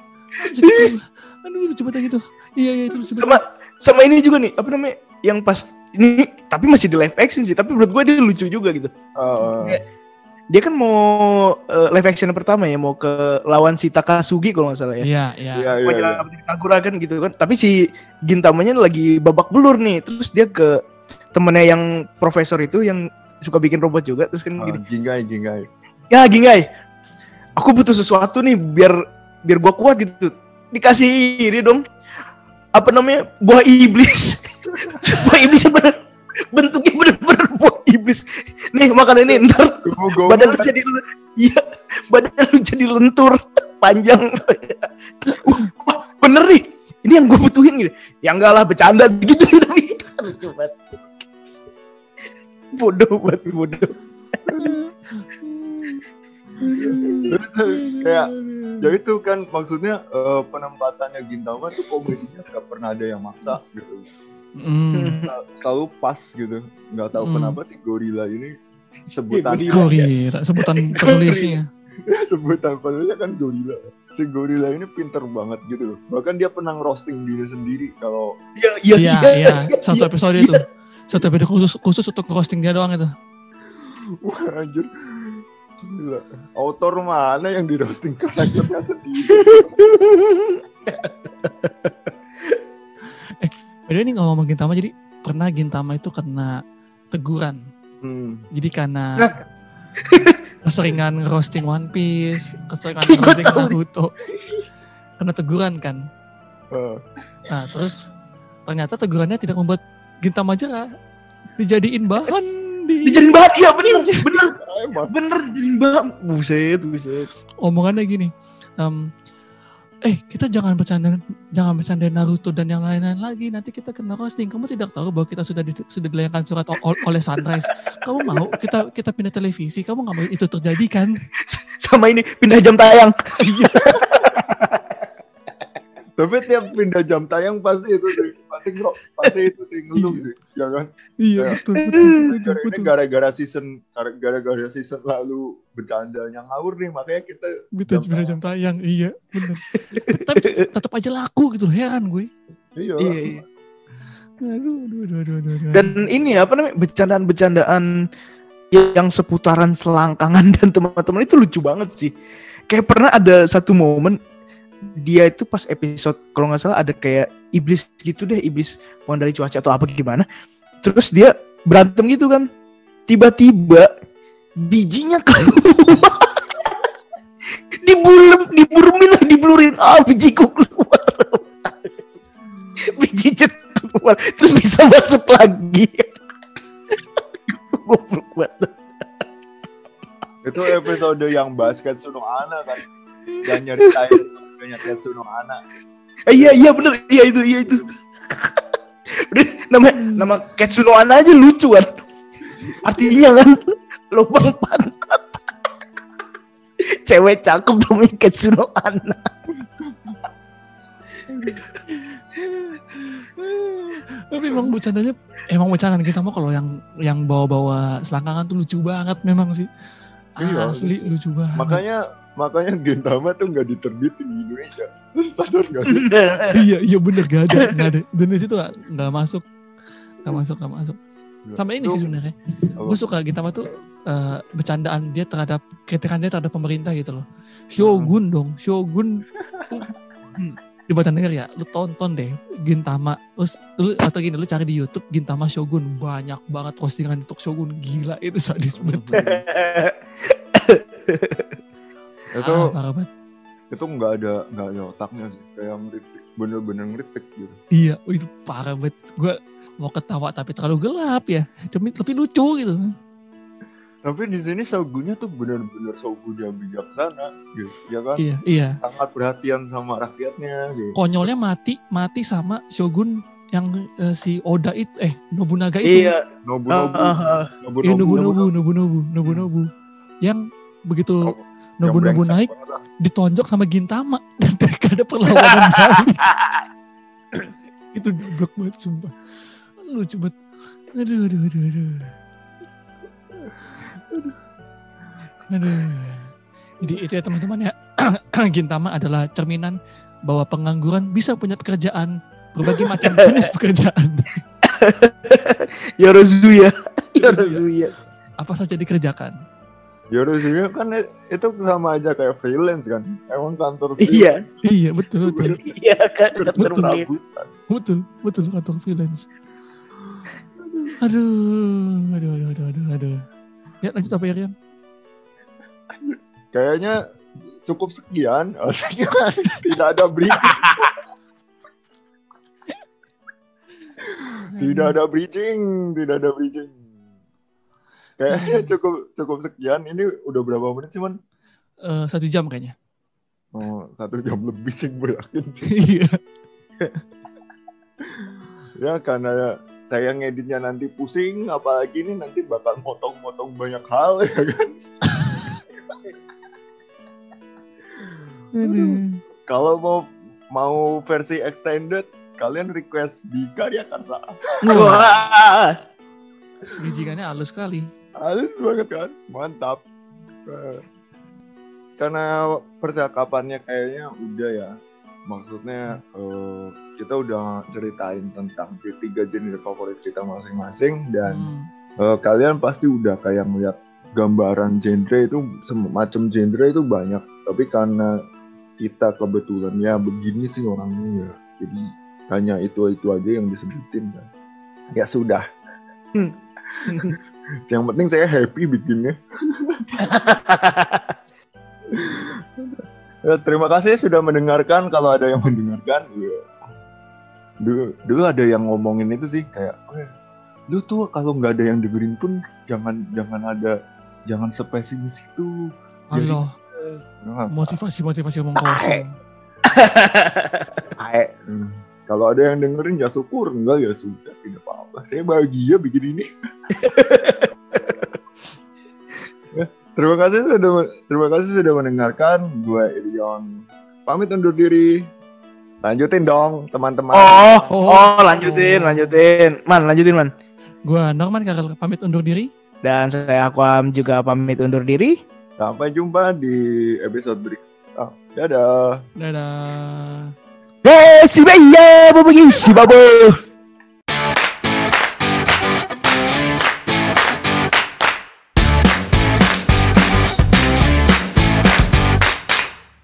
aduh, lucu banget gitu. Iya, iya, itu lucu Sama banget. sama ini juga nih, apa namanya? Yang pas ini tapi masih di live action sih, tapi menurut gue dia lucu juga gitu. eh, Dia kan mau eh, live action pertama ya, mau ke lawan si Takasugi kalau nggak salah ya. Iya, iya. iya iya Mau iya. nyelamatin Kagura kan gitu kan. Tapi si Gintamanya lagi babak belur nih. Terus dia ke temennya yang profesor itu yang suka bikin robot juga. Terus kan Ah, gini, Jinggai Jinggai ya Gingai, aku butuh sesuatu nih biar biar gua kuat gitu. Dikasih ini dong. Apa namanya? Buah iblis. buah iblis bener, bentuknya bener-bener buah iblis. Nih makan ini ntar badan lu jadi iya badan lu jadi lentur panjang. Wah, bener nih. Ini yang gue butuhin gitu. Ya enggak lah bercanda gitu tapi itu lucu banget. Bodoh banget bodoh. kayak ya itu kan maksudnya eh, penempatannya Gintama tuh komedinya nggak pernah ada yang maksa gitu. Sel- selalu pas gitu nggak tahu Hmm. kenapa sih gorila ini sebutan Iya, Gorila, sebutan penulisnya. sebutan penulisnya kan gorila si gorila ini pinter banget gitu loh bahkan dia pernah roasting diri sendiri kalau Iya iya Iya, iya. Satu episode itu. Satu episode khusus khusus untuk roasting dia doang itu. wah anjir gila autor mana yang di roasting karakternya sendiri the way, ini ngomong Gintama jadi pernah Gintama itu kena teguran. hmm. Jadi karena keseringan roasting One Piece, keseringan roasting tahu. Naruto. Kena teguran kan. Eh, Nah, terus ternyata tegurannya tidak membuat Gintama jerah. Dijadiin bahan di Dijadiin bahan iya bener bener emang bener dijadiin bahan. Buset buset. omongannya gini. em, eh kita jangan bercanda jangan bercanda Naruto dan yang lain-lain lagi nanti kita kena roasting kamu tidak tahu bahwa kita sudah di, sudah dilayangkan surat oleh Sunrise kamu mau kita kita pindah televisi kamu nggak mau itu terjadi kan Sama ini pindah jam tayang. tapi tiap pindah jam tayang pasti itu sih. Pasti ngro pasti itu sih ngeluh sih ya kan? Iya Ya. betul betul. Betul, Gara- ini gara-gara season gara-gara season lalu bercandanya ngawur nih makanya kita Betul, jam pindah jam tayang. iya bener. Tapi tetap aja laku gitu heran gue. Iya. Iya, iya. aduh aduh aduh aduh, aduh, aduh. Dan ini apa namanya bercandaan-bercandaan yang seputaran selangkangan dan teman-teman itu lucu banget sih. Kayak pernah ada satu momen dia itu pas episode kalau nggak salah ada kayak iblis gitu deh iblis dari cuaca atau apa gimana. Terus dia berantem gitu kan. Tiba-tiba bijinya keluar. dibulem diburumin lah diblurin ah bijiku keluar biji keluar terus bisa masuk lagi goblok banget Itu episode yang basket Suno Ana kan. Yang nyeritain banyak Suno Ana. Eh, iya iya bener iya itu iya itu Udah, nama nama Ketsuno Ana aja lucu kan artinya kan lubang pantat cewek cakep namanya Ketsuno Ana Tapi emang bercandanya emang bercandaan kita mah kalau yang yang bawa-bawa selangkangan tuh lucu banget memang sih. Iya. Asli lucu banget. Makanya makanya Gintama tuh nggak diterbitin di Indonesia. Sadar nggak sih? iya iya bener gak ada gak ada. Indonesia tuh nggak- masuk. Nggak masuk nggak masuk. Sama ini sih sebenarnya. gue suka Gintama tuh eh, bercandaan dia terhadap kritikan dia terhadap pemerintah gitu loh. Shogun dong Shogun. Hmm, di buatan denger ya lu tonton deh Gintama terus lu atau gini lu cari di YouTube Gintama Shogun. Banyak banget postingan untuk Shogun. Gila itu sadis banget itu Ah, parah banget itu nggak ada nggak ada otaknya sih. Kayak ngeritik bener-bener ngeritik gitu. iya itu parah banget gue mau ketawa tapi terlalu gelap ya tapi tapi lucu gitu Tapi di sini Shogunnya tuh bener-bener Shogun yang bijaksana, gitu. ya kan? iya iya Sangat perhatian sama rakyatnya, gitu. konyolnya mati mati sama shogun yang eh, si Oda itu eh Nobunaga itu iya Nobu Ah, Nobu, ah, ah. Nobu Iya, Nobu, Nobu Nobu Nobu Nobu Nobu Nobu yang begitu Oh, Nobu yang Nobu brengsek naik ditonjok sama Gintama. Dan gak ada perlawanan balik itu goblok banget sumpah. Lucu banget. Aduh aduh aduh aduh. Aduh. Jadi itu ya teman-teman ya. Gintama adalah cerminan bahwa pengangguran bisa punya pekerjaan berbagai macam jenis pekerjaan. Yorozuya Yorozuya apa saja dikerjakan Yorozuya kan itu sama aja kayak freelance kan. Emang kantor iya iya betul betul iya kan Betul. keterunin betul betul kantor freelance aduh aduh aduh aduh aduh aduh ya lanjut apa ya Rian Kayaknya cukup sekian. Tidak ada bridging. tidak ada bridging, tidak ada bridging. Kayaknya cukup cukup sekian. Ini udah berapa menit sih, Man? Eh, satu jam kayaknya Oh, satu jam lebih sih gue yakin sih. iya Ya karena saya ngeditnya nanti pusing, apalagi ini nanti bakal motong-motong banyak hal ya kan. Aduh. Kalau mau mau versi extended, kalian request di Karya Karsa. Wah, wah bijikannya halus sekali Halus banget kan? Mantap. Eh, Karena percakapannya kayaknya udah ya. Maksudnya eh, kita udah ceritain tentang tiga genre favorit kita masing-masing dan Hmm. eh, kalian pasti udah kayak ngeliat gambaran genre itu semacam genre itu banyak. Tapi karena kita kebetulan ya begini sih orangnya ya. Jadi hanya itu itu aja yang disebutin kan. Ya sudah. Yang penting saya happy bikinnya. Ya, terima kasih sudah mendengarkan. Kalau ada yang mendengarkan, ya. dulu, dulu ada yang ngomongin itu sih kayak, "Eh, lu tuh kalau nggak ada yang dengerin pun jangan jangan ada jangan sepesimis itu. Jadi- Allah Nah, motivasi motivasi omong kosong Ae. Hmm. Kalau ada yang dengerin ya syukur, enggak ya sudah tidak apa-apa. Saya bahagia bikin ini. Ya, terima kasih sudah terima kasih sudah mendengarkan. Gue Irion pamit undur diri. Lanjutin dong teman-teman. oh Oh. oh lanjutin lanjutin man lanjutin man gua Norman kakak pamit undur diri dan saya Aquam juga pamit undur diri Sampai jumpa di episode berikutnya. Dadah. dadah Hey, si Baya, si Babu.